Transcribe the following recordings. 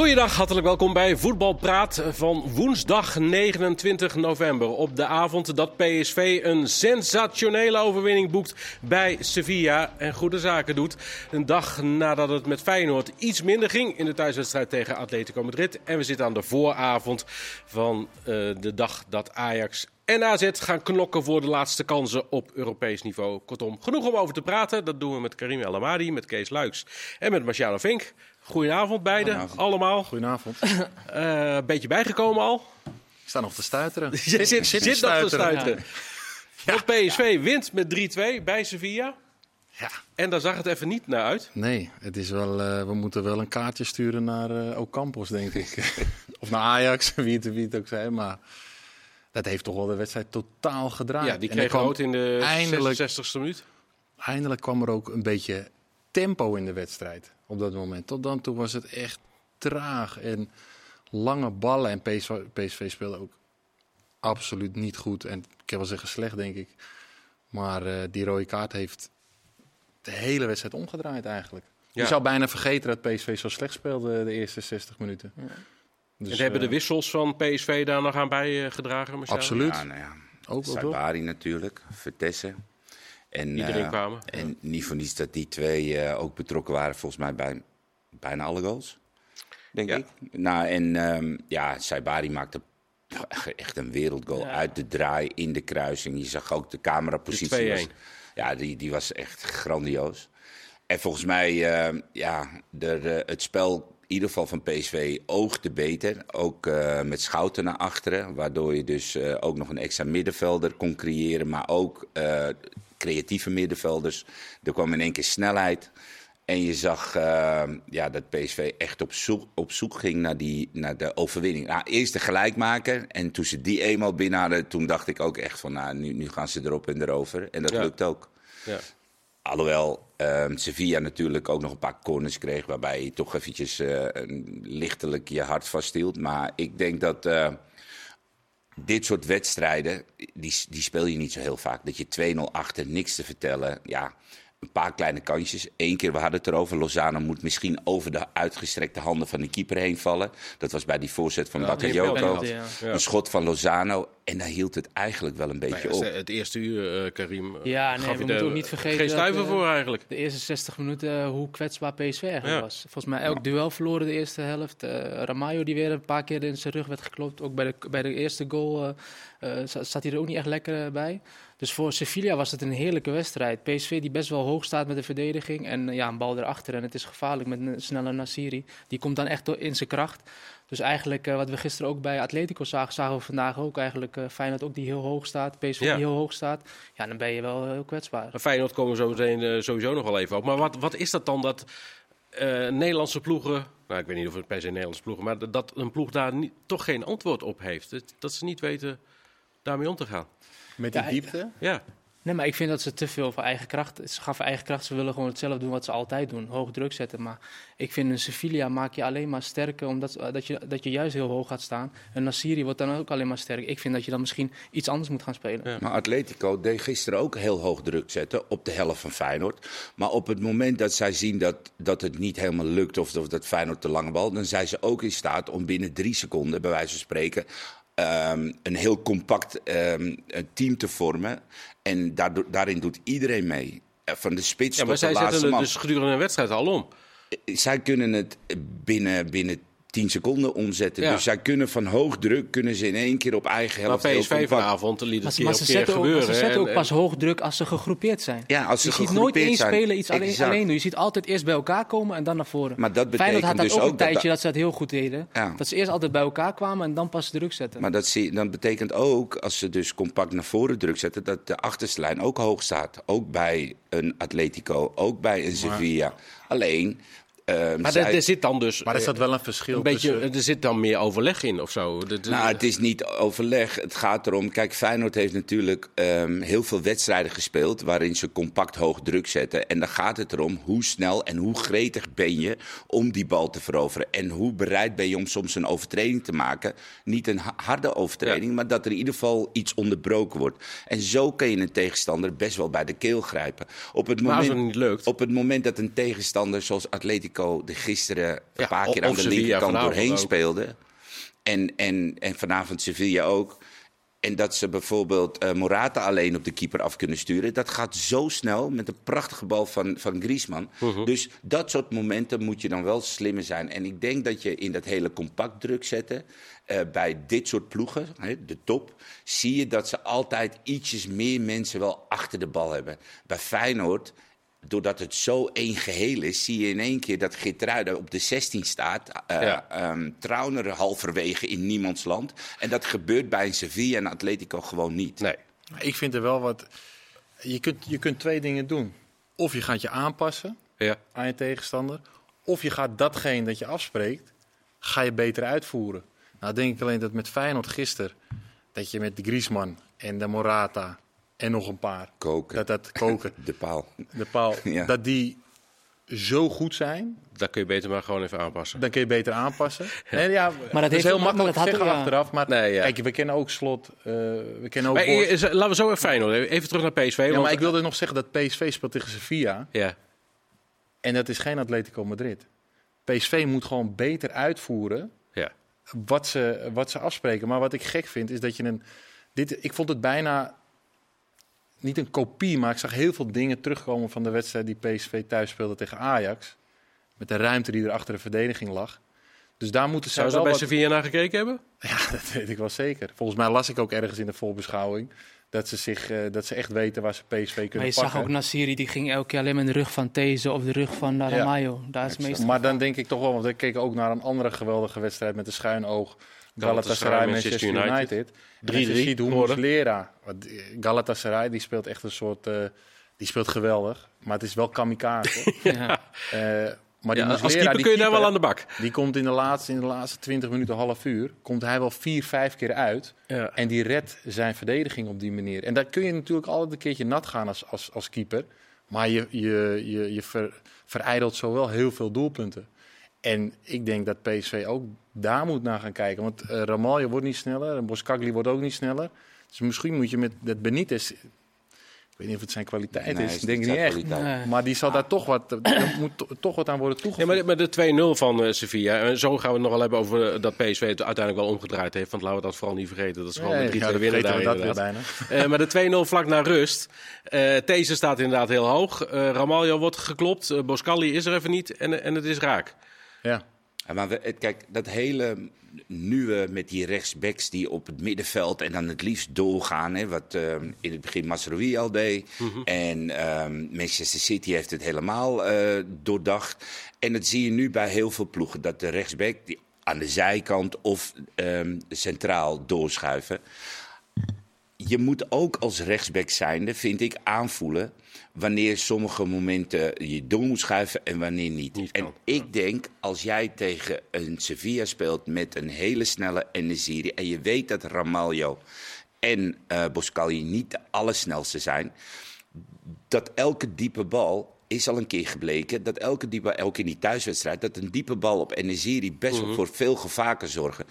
Goeiedag, hartelijk welkom bij Voetbalpraat van woensdag 29 november. Op de avond dat PSV een sensationele overwinning boekt bij Sevilla en goede zaken doet. Een dag nadat het met Feyenoord iets minder ging in de thuiswedstrijd tegen Atletico Madrid. En we zitten aan de vooravond van uh, de dag dat Ajax en AZ gaan knokken voor de laatste kansen op Europees niveau. Kortom, genoeg om over te praten. Dat doen we met Karim El Amadi, met Kees Luiks en met Marciano Vink. Goedenavond beiden, Goedenavond. allemaal. Goedenavond. Een uh, beetje bijgekomen al. Ik sta nog te stuiteren. Je zit, nog te stuiteren. Ja. Want PSV wint met 3-2 bij Sevilla. Ja. En daar zag het even niet naar uit. Nee, het is wel, uh, we moeten wel een kaartje sturen naar uh, Ocampos, denk ik. of naar Ajax, wie het, wie het ook zijn. Maar dat heeft toch wel de wedstrijd totaal gedraaid. Ja, die kreeg rood in de eindelijk, 66e minuut. Eindelijk kwam er ook een beetje tempo in de wedstrijd op dat moment. Tot dan toe was het echt traag en lange ballen. En PSV, PSV speelde ook absoluut niet goed. En ik heb wel zeggen slecht, denk ik. Maar uh, die rode kaart heeft de hele wedstrijd omgedraaid eigenlijk. Ja. Je zou bijna vergeten dat PSV zo slecht speelde de eerste 60 minuten. Ja. Dus, en hebben de wissels van PSV daar nog aan bijgedragen? Uh, absoluut. Ja, nou ja. Ook Sabari natuurlijk, Vertessen. En, Iedereen kwamen. Uh, en niet voor niets dat die twee uh, ook betrokken waren, volgens mij bij bijna alle goals. Denk ja. ik. Nou, en um, ja, Saibari maakte echt een wereldgoal ja. uit de draai in de kruising. Je zag ook de camerapositie. Ja, die, die was echt grandioos. En volgens mij, uh, ja, de, het spel ieder geval van PSV oogde beter. Ook uh, met Schouten naar achteren. Waardoor je dus uh, ook nog een extra middenvelder kon creëren. Maar ook uh, creatieve middenvelders. Er kwam in één keer snelheid. En je zag ja, dat PSV echt op zoek, op zoek ging naar, die, naar de overwinning. Nou, eerst de gelijkmaker. En toen ze die eenmaal binnen hadden, toen dacht ik ook echt van... Nou, nu, nu gaan ze erop en erover. En dat ja. lukt ook. Ja. Alhoewel uh, Sevilla natuurlijk ook nog een paar corners kreeg... waarbij je toch eventjes uh, lichtelijk je hart vasthield. Maar ik denk dat uh, dit soort wedstrijden, die, die speel je niet zo heel vaak. Dat je 2-0 achter, niks te vertellen. Ja, een paar kleine kansjes. Eén keer, we hadden het erover, Lozano moet misschien over de uitgestrekte handen van de keeper heen vallen. Dat was bij die voorzet van ja, Bakayoko. Ja. Een schot van Lozano. En daar hield het eigenlijk wel een beetje maar op. Het eerste uur, uh, Karim, ja, nee, gaf we je moeten ook niet vergeten geen stuiver voor eigenlijk. De eerste 60 minuten, uh, hoe kwetsbaar PSV eigenlijk was. Volgens mij elk duel verloren de eerste helft. Uh, Ramayo die weer een paar keer in zijn rug werd geklopt. Ook bij de, bij de eerste goal zat hij er ook niet echt lekker bij. Dus voor Sevilla was het een heerlijke wedstrijd. PSV die best wel hoog staat met de verdediging. En ja, een bal erachter. En het is gevaarlijk met een snelle Nasiri. Die komt dan echt in zijn kracht. Dus eigenlijk, uh, wat we gisteren ook bij Atletico zagen, zagen we vandaag ook eigenlijk uh, Feyenoord ook die heel hoog staat, PSV ja. die heel hoog staat. Ja, dan ben je wel heel kwetsbaar. Maar Feyenoord komen we zo meteen uh, sowieso nog wel even op. Maar wat, wat is dat dan dat Nederlandse ploegen, nou ik weet niet of het per se Nederlandse ploegen, maar dat een ploeg daar niet, toch geen antwoord op heeft? Dat, dat ze niet weten daarmee om te gaan. Met die ja, diepte? Ja. Nee, maar ik vind dat ze te veel voor eigen kracht. Ze voor eigen kracht. Ze willen gewoon hetzelfde doen wat ze altijd doen: hoog druk zetten. Maar ik vind een Sevilla maak je alleen maar sterker omdat dat je, dat je juist heel hoog gaat staan. En Nasiri wordt dan ook alleen maar sterker. Ik vind dat je dan misschien iets anders moet gaan spelen. Ja. Maar Atletico deed gisteren ook heel hoog druk zetten op de helft van Feyenoord. Maar op het moment dat zij zien dat, dat het niet helemaal lukt of, of dat Feyenoord de lange bal, dan zijn ze ook in staat om binnen drie seconden, bij wijze van spreken, Um, een heel compact um, team te vormen. En daardoor, daarin doet iedereen mee. Van de spits ja, maar tot de laatste zetten man. dus gedurende een wedstrijd al om. Zij kunnen het binnen, binnen 10 seconden omzetten. Ja. Dus zij kunnen van hoog druk kunnen ze in één keer op eigen helft. Maar PSV vanavond liet het Maar, maar keer ze keer zetten, ook, gebeuren. ze zetten en- ook en- pas hoog druk als ze gegroepeerd zijn. Ja, als ze je ziet nooit één speler iets alleen, Exact. alleen doen. Je ziet altijd eerst bij elkaar komen en dan naar voren. Maar dat Feyenoord had betekent dat dus ook ook een dat... tijdje dat ze dat heel goed deden. Ja. Dat ze eerst altijd bij elkaar kwamen en dan pas druk zetten. Maar dat, zie, dat betekent ook, als ze dus compact naar voren druk zetten, dat de achterste lijn ook hoog staat. Ook bij een Atletico, ook bij een Sevilla. Alleen, Maar zij- er, er zit dan dus Maar er eh, zat wel een verschil een beetje, tussen... er zit dan meer overleg in of zo. De- de- Nou, het is niet overleg. Het gaat erom. Kijk, Feyenoord heeft natuurlijk ehm, heel veel wedstrijden gespeeld. waarin ze compact hoog druk zetten. En dan gaat het erom hoe snel en hoe gretig ben je om die bal te veroveren. En hoe bereid ben je om soms een overtreding te maken. Niet een ha- harde overtreding, maar dat er in ieder geval iets onderbroken wordt. En zo kun je een tegenstander best wel bij de keel grijpen. Op het Maar als moment, het niet lukt. Op het moment dat een tegenstander zoals Atletico de gisteren Ja, een paar keer aan de Sevilla linkerkant doorheen ook. speelde. En, en, en vanavond Sevilla ook. En dat ze bijvoorbeeld eh, Morata alleen op de keeper af kunnen sturen. Dat gaat zo snel met een prachtige bal van, van Griezmann. Mhm. Dus dat soort momenten moet je dan wel slimmer zijn. En ik denk dat je in dat hele compact druk zetten. eh, bij dit soort ploegen, hè, de top, zie je dat ze altijd ietsjes meer mensen wel achter de bal hebben. Bij Feyenoord doordat het zo één geheel is, zie je in één keer dat Geertruiden op de 16 staat. eh Ja. ehm, Trauner halverwege in niemands land. En dat gebeurt bij een Sevilla en Atletico gewoon niet. nee. Ik vind er wel wat... Je kunt, je kunt twee dingen doen. Of je gaat je aanpassen Ja. aan je tegenstander. Of je gaat datgene dat je afspreekt, ga je beter uitvoeren. Nou denk ik alleen dat met Feyenoord gisteren... dat je met de Griezmann en de Morata en nog een paar... Koken. Dat dat koken, De paal. de paal, Ja. dat die zo goed zijn, Dat kun je beter maar gewoon even aanpassen. dan kun je beter aanpassen. En ja, dat dat is heel maar makkelijk dat te had- zeggen ja. achteraf. Maar Nee, ja. kijk, we kennen ook Slot, eh, we kennen ook Maar, eh, laten we zo even Feyenoord. Even terug naar PSV. Ja, want- maar ik wilde nog zeggen dat PSV speelt tegen Sevilla. Ja. En dat is geen Atletico Madrid. PSV moet gewoon beter uitvoeren Ja. wat ze, wat ze afspreken. Maar wat ik gek vind, is dat je een... Dit, ik vond het bijna niet een kopie, maar ik zag heel veel dingen terugkomen van de wedstrijd die PSV thuis speelde tegen Ajax. Met de ruimte die er achter de verdediging lag. Dus daar moeten zij Zou ze wel bij wat... Sevilla naar gekeken hebben? Ja, dat weet ik wel zeker. Volgens mij las ik ook ergens in de voorbeschouwing dat ze, zich, eh, dat ze echt weten waar ze PSV kunnen Maar je pakken. zag ook Nassiri, die ging elke keer alleen maar de rug van These of de rug van uh, Ja. Ramayo. Daar is het meestal... Maar dan denk ik toch wel, want ik keek ook naar een andere geweldige wedstrijd met een schuin oog. Galatasaray, Manchester United. United. En als je 3-3 ziet hoe want, eh, Galatasaray, die speelt echt een soort, eh, die speelt geweldig. Maar het is wel kamikaze. ja. Eh, maar die Ja, als keeper die kun je daar wel keeper, aan de bak. Die komt in de laatste, in de laatste 20 minuten, half uur, komt hij wel vier, vijf keer uit. Ja. En die redt zijn verdediging op die manier. En daar kun je natuurlijk altijd een keertje nat gaan als, als, als keeper. Maar je, je, je, je ver, verijdelt zo wel heel veel doelpunten. En ik denk dat PSV ook daar moet naar gaan kijken. Want uh, Ramalje wordt niet sneller en Boskagli wordt ook niet sneller. Dus misschien moet je met dat Benitez... Ik weet niet of het zijn kwaliteit Nee, is. is Ik denk niet echt. Nee. Maar die zal daar toch wat, er moet to- toch wat aan worden Ja, toegevoegd. maar, de- maar de 2-0 van eh, Sevilla. En zo gaan we het nog wel hebben over eh, dat PSV het uiteindelijk wel omgedraaid heeft. Want laten we dat vooral niet vergeten. Dat is gewoon Nee, met 3-2 ja, winnen daar dat weer bijna. Eh, maar de 2-0 vlak na rust. Eh These staat inderdaad heel hoog. Eh Ramaljo wordt geklopt. Boscalli is er even niet. En, en het is raak. Ja. Ja, maar we, het- kijk, dat hele nieuwe met die rechtsbacks die op het middenveld en dan het liefst doorgaan. Hè, wat ehm, in het begin Masrowi al deed. En ehm, Manchester City heeft het helemaal eh, doordacht. En dat zie je nu bij heel veel ploegen. Dat de rechtsback die aan de zijkant of ehm, centraal doorschuiven. Je moet ook als rechtsback zijnde, vind ik, aanvoelen wanneer sommige momenten je door moet schuiven en wanneer niet. Niet en ik denk, als jij tegen een Sevilla speelt met een hele snelle Enesiri en je weet dat Ramaljo en eh Boscali niet de allersnelste zijn, dat elke diepe bal is al een keer gebleken dat elke diepe, ook in die thuiswedstrijd, dat een diepe bal op Enesiri best wel voor veel gevaar kan zorgen.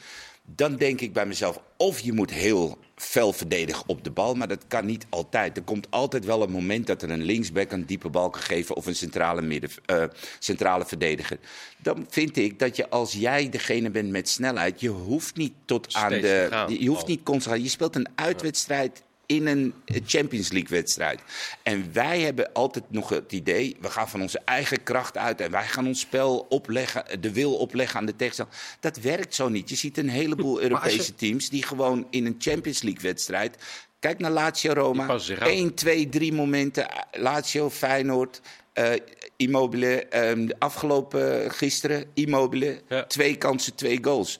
Dan denk ik bij mezelf, of je moet heel fel verdedigen op de bal, maar dat kan niet altijd. Er komt altijd wel een moment dat er een linksback een diepe bal kan geven of een centrale, midden, eh, centrale verdediger. Dan vind ik dat je als jij degene bent met snelheid, je hoeft niet tot aan de. gaan. Je hoeft Oh. niet constant. Je speelt een uitwedstrijd in een Champions League wedstrijd. En wij hebben altijd nog het idee, we gaan van onze eigen kracht uit en wij gaan ons spel opleggen, de wil opleggen aan de tegenstander. Dat werkt zo niet. Je ziet een heleboel Europese teams die gewoon in een Champions League wedstrijd Kijk naar Lazio Roma. passen zich aan. 1, 2, 3 momenten. Lazio, Feyenoord, eh Immobile. ehm, de afgelopen eh, gisteren, Immobile. Ja. Twee kansen, twee goals.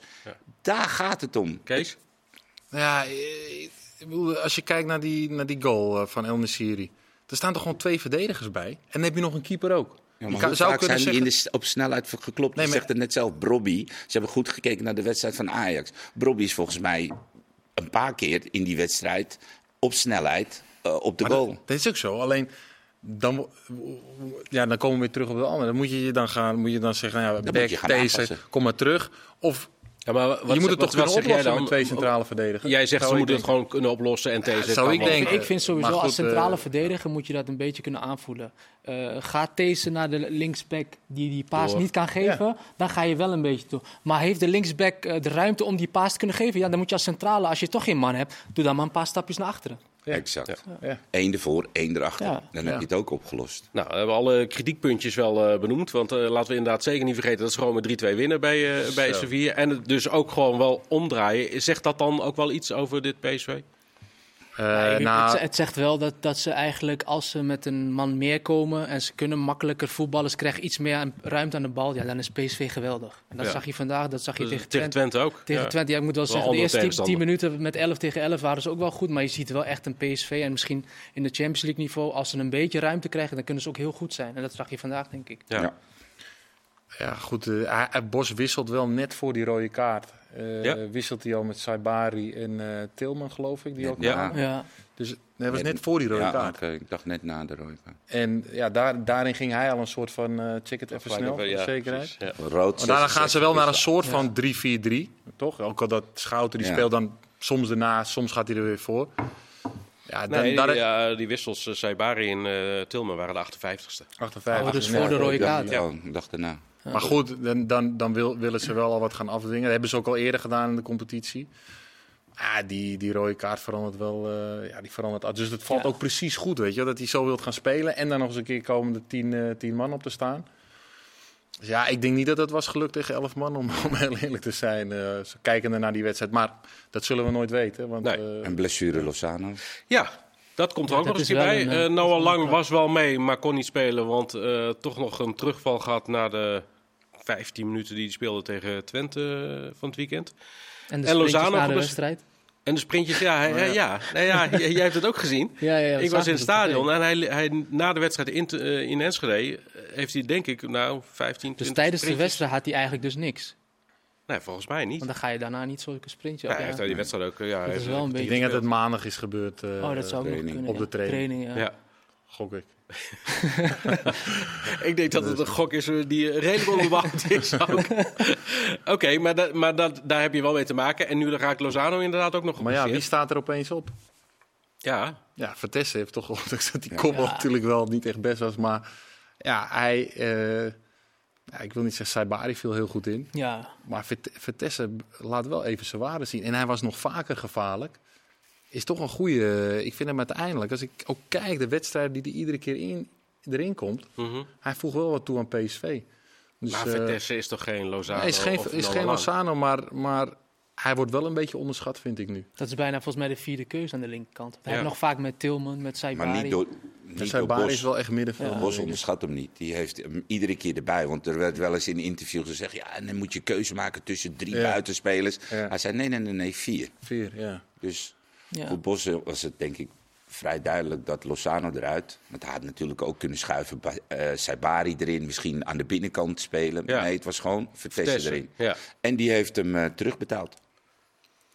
Daar gaat het om. Kees? Ja, eh, ik bedoel, als je kijkt naar die, naar die goal eh, van El Nesiri. Er staan toch gewoon twee verdedigers bij. En dan heb je nog een keeper ook. Ja, maar kan- zou vaak die in de, zeggen- op snelheid geklopt? Nee, maar- zegt het net zelf, Brobby. Ze hebben goed gekeken naar de wedstrijd van Ajax. Brobby is volgens mij een paar keer in die wedstrijd op snelheid eh, op de Maar goal. Dat, dat is ook zo. Alleen dan, ja, dan komen we weer terug op de andere. Dan moet je je dan gaan, moet je dan zeggen, nou ja, moet back deze, aanpassen. kom maar terug. Of Ja, maar wat, je moet het toch wat kunnen zeg jij oplossen dan? met twee centrale verdedigers. Jij zegt Zou ze moeten het gewoon kunnen oplossen en deze zou ik wel. denken. Ik vind sowieso goed, als centrale eh, verdediger moet je dat een beetje kunnen aanvoelen. Eh gaat deze naar de linksback die die paas Door. niet kan geven, dan ga je wel een beetje toe. Maar heeft de linksback eh, de ruimte om die paas te kunnen geven? Ja, dan moet je als centrale, als je toch geen man hebt, doe dan maar een paar stapjes naar achteren. Ja. Exact. Ja. Eén ervoor, één erachter. Ja. Dan Ja. heb je het ook opgelost. Nou, we hebben alle kritiekpuntjes wel eh, benoemd. Want eh, laten we inderdaad zeker niet vergeten dat ze gewoon met 3-2 winnen bij, eh, bij. Sevilla. En het dus ook gewoon wel omdraaien. Zegt dat dan ook wel iets over dit PSV? Eh, nou, het, het zegt wel dat, dat ze eigenlijk, als ze met een man meer komen en ze kunnen makkelijker voetballen, ze krijgen iets meer aan- ruimte aan de bal, ja, dan is PSV geweldig. En dat Ja. zag je vandaag, dat zag je Dus tegen tegen Twente. Twente ook. Tegen Ja. Twente, ja, ik moet wel Wel zeggen, de eerste 10 tegenstander. minuten met 11 tegen 11 waren ze ook wel goed. Maar je ziet wel echt een PSV. En misschien in de Champions League niveau, als ze een beetje ruimte krijgen, dan kunnen ze ook heel goed zijn. En dat zag je vandaag, denk ik. Ja. Ja. goed. eh, hij- Bos wisselt wel net voor die rode kaart. Eh, Ja. Wisselt hij al met Saibari en eh, Tilman, geloof ik. Die Net ook Ja. Ja, Dus dat was net voor die rode Ja, kaart. oké, ik dacht net na de rode kaart. En ja, daar, daarin ging hij al een soort van eh check het even snel, voor zekerheid. precies, ja. Rood. Maar daarna gaan ze wel naar een 66 soort van 3-4-3, toch? Ook al dat Schouten, die Ja. speelt dan soms erna, soms gaat hij er weer voor. Ja, dan, Nee, daar, die, ja, die wissels, uh, Saibari en eh Tilman, waren de 58ste. 58. Oh, dus ja. voor de rode kaart. Ja, ik dacht daarna. Maar goed, dan, dan, dan wil, willen ze wel al wat gaan afdwingen. Dat hebben ze ook al eerder gedaan in de competitie. Ah, die, die rode kaart verandert wel. eh, ja, die verandert. Dus het valt Ja. ook precies goed, weet je. Dat hij zo wilt gaan spelen. En dan nog eens een keer komen er tien, eh, tien man op te staan. Dus ja, ik denk niet dat het was gelukt tegen elf man, om, om heel eerlijk te zijn. eh ze kijken naar die wedstrijd. Maar dat zullen we nooit weten. Want, Nee. En blessure Lozano. Ja, dat komt er Ja, ook nog eens bij. een, eh, Noah Lang was wel mee, maar kon niet spelen. Want eh, toch nog een terugval gehad na de 15 minuten die hij speelde tegen Twente van het weekend. en de En Lozano na de wedstrijd. En de sprintjes, ja, hij- ja. Ja. j- jij hebt het ook gezien. Ja, ik was in het stadion en hij, hij, na de wedstrijd in, Enschede heeft hij denk ik nou 15, 20 Dus tijdens de wedstrijd had hij eigenlijk dus niks. Nee, volgens mij niet. Want dan ga je daarna niet zulke sprintjes. Ja, hij heeft die wedstrijd ook. Ja, hij is wel een beetje- ik denk dat het maandag is gebeurd. eh, Oh, dat zou ook kunnen. Op de ja. training. ja. Ja. Gok ik. Ik denk dat het een gok is eh, die redelijk onderbouwd is ook. Oké, maar, da- maar dat, daar heb je wel mee te maken. En nu raakt Lozano inderdaad ook nog Maar ja, wie staat er opeens op? Ja, Ja, Vertessen heeft toch, ondanks dat die kopbal natuurlijk wel niet echt best was. Maar ja, hij, eh, ja, ik wil niet zeggen, Saibari viel heel goed in. Ja. Maar Vertessen laat wel even zijn waarde zien. En hij was nog vaker gevaarlijk. Is toch een goede. Ik vind hem uiteindelijk, als ik ook kijk, de wedstrijden die hij iedere keer in, erin komt. Mhm. Hij voegt wel wat toe aan PSV. Dus, maar eh, Vertessen is toch geen Lozano? hij is geen, is geen? Lozano, maar, maar hij wordt wel een beetje onderschat, vind ik nu. Dat is bijna volgens mij de vierde keuze aan de linkerkant. We Ja. hebben nog vaak met Tilman, met Saibari. Maar niet door, Saibari Bos. is wel echt middenveld. Bos onderschat hem niet. Die heeft hem iedere keer erbij. Want er werd wel eens in interviews gezegd... ja, en dan moet je keuze maken tussen drie Ja. buitenspelers. Ja. Hij zei nee, nee, nee, nee, vier. Vier, ja. Dus Ja. voor Bos was het denk ik vrij duidelijk dat Lozano eruit... want hij had natuurlijk ook kunnen schuiven... Eh Saibari erin, misschien aan de binnenkant spelen. Ja. Nee, het was gewoon Vertessen Vertessen, erin. Ja, En die heeft hem eh, terugbetaald.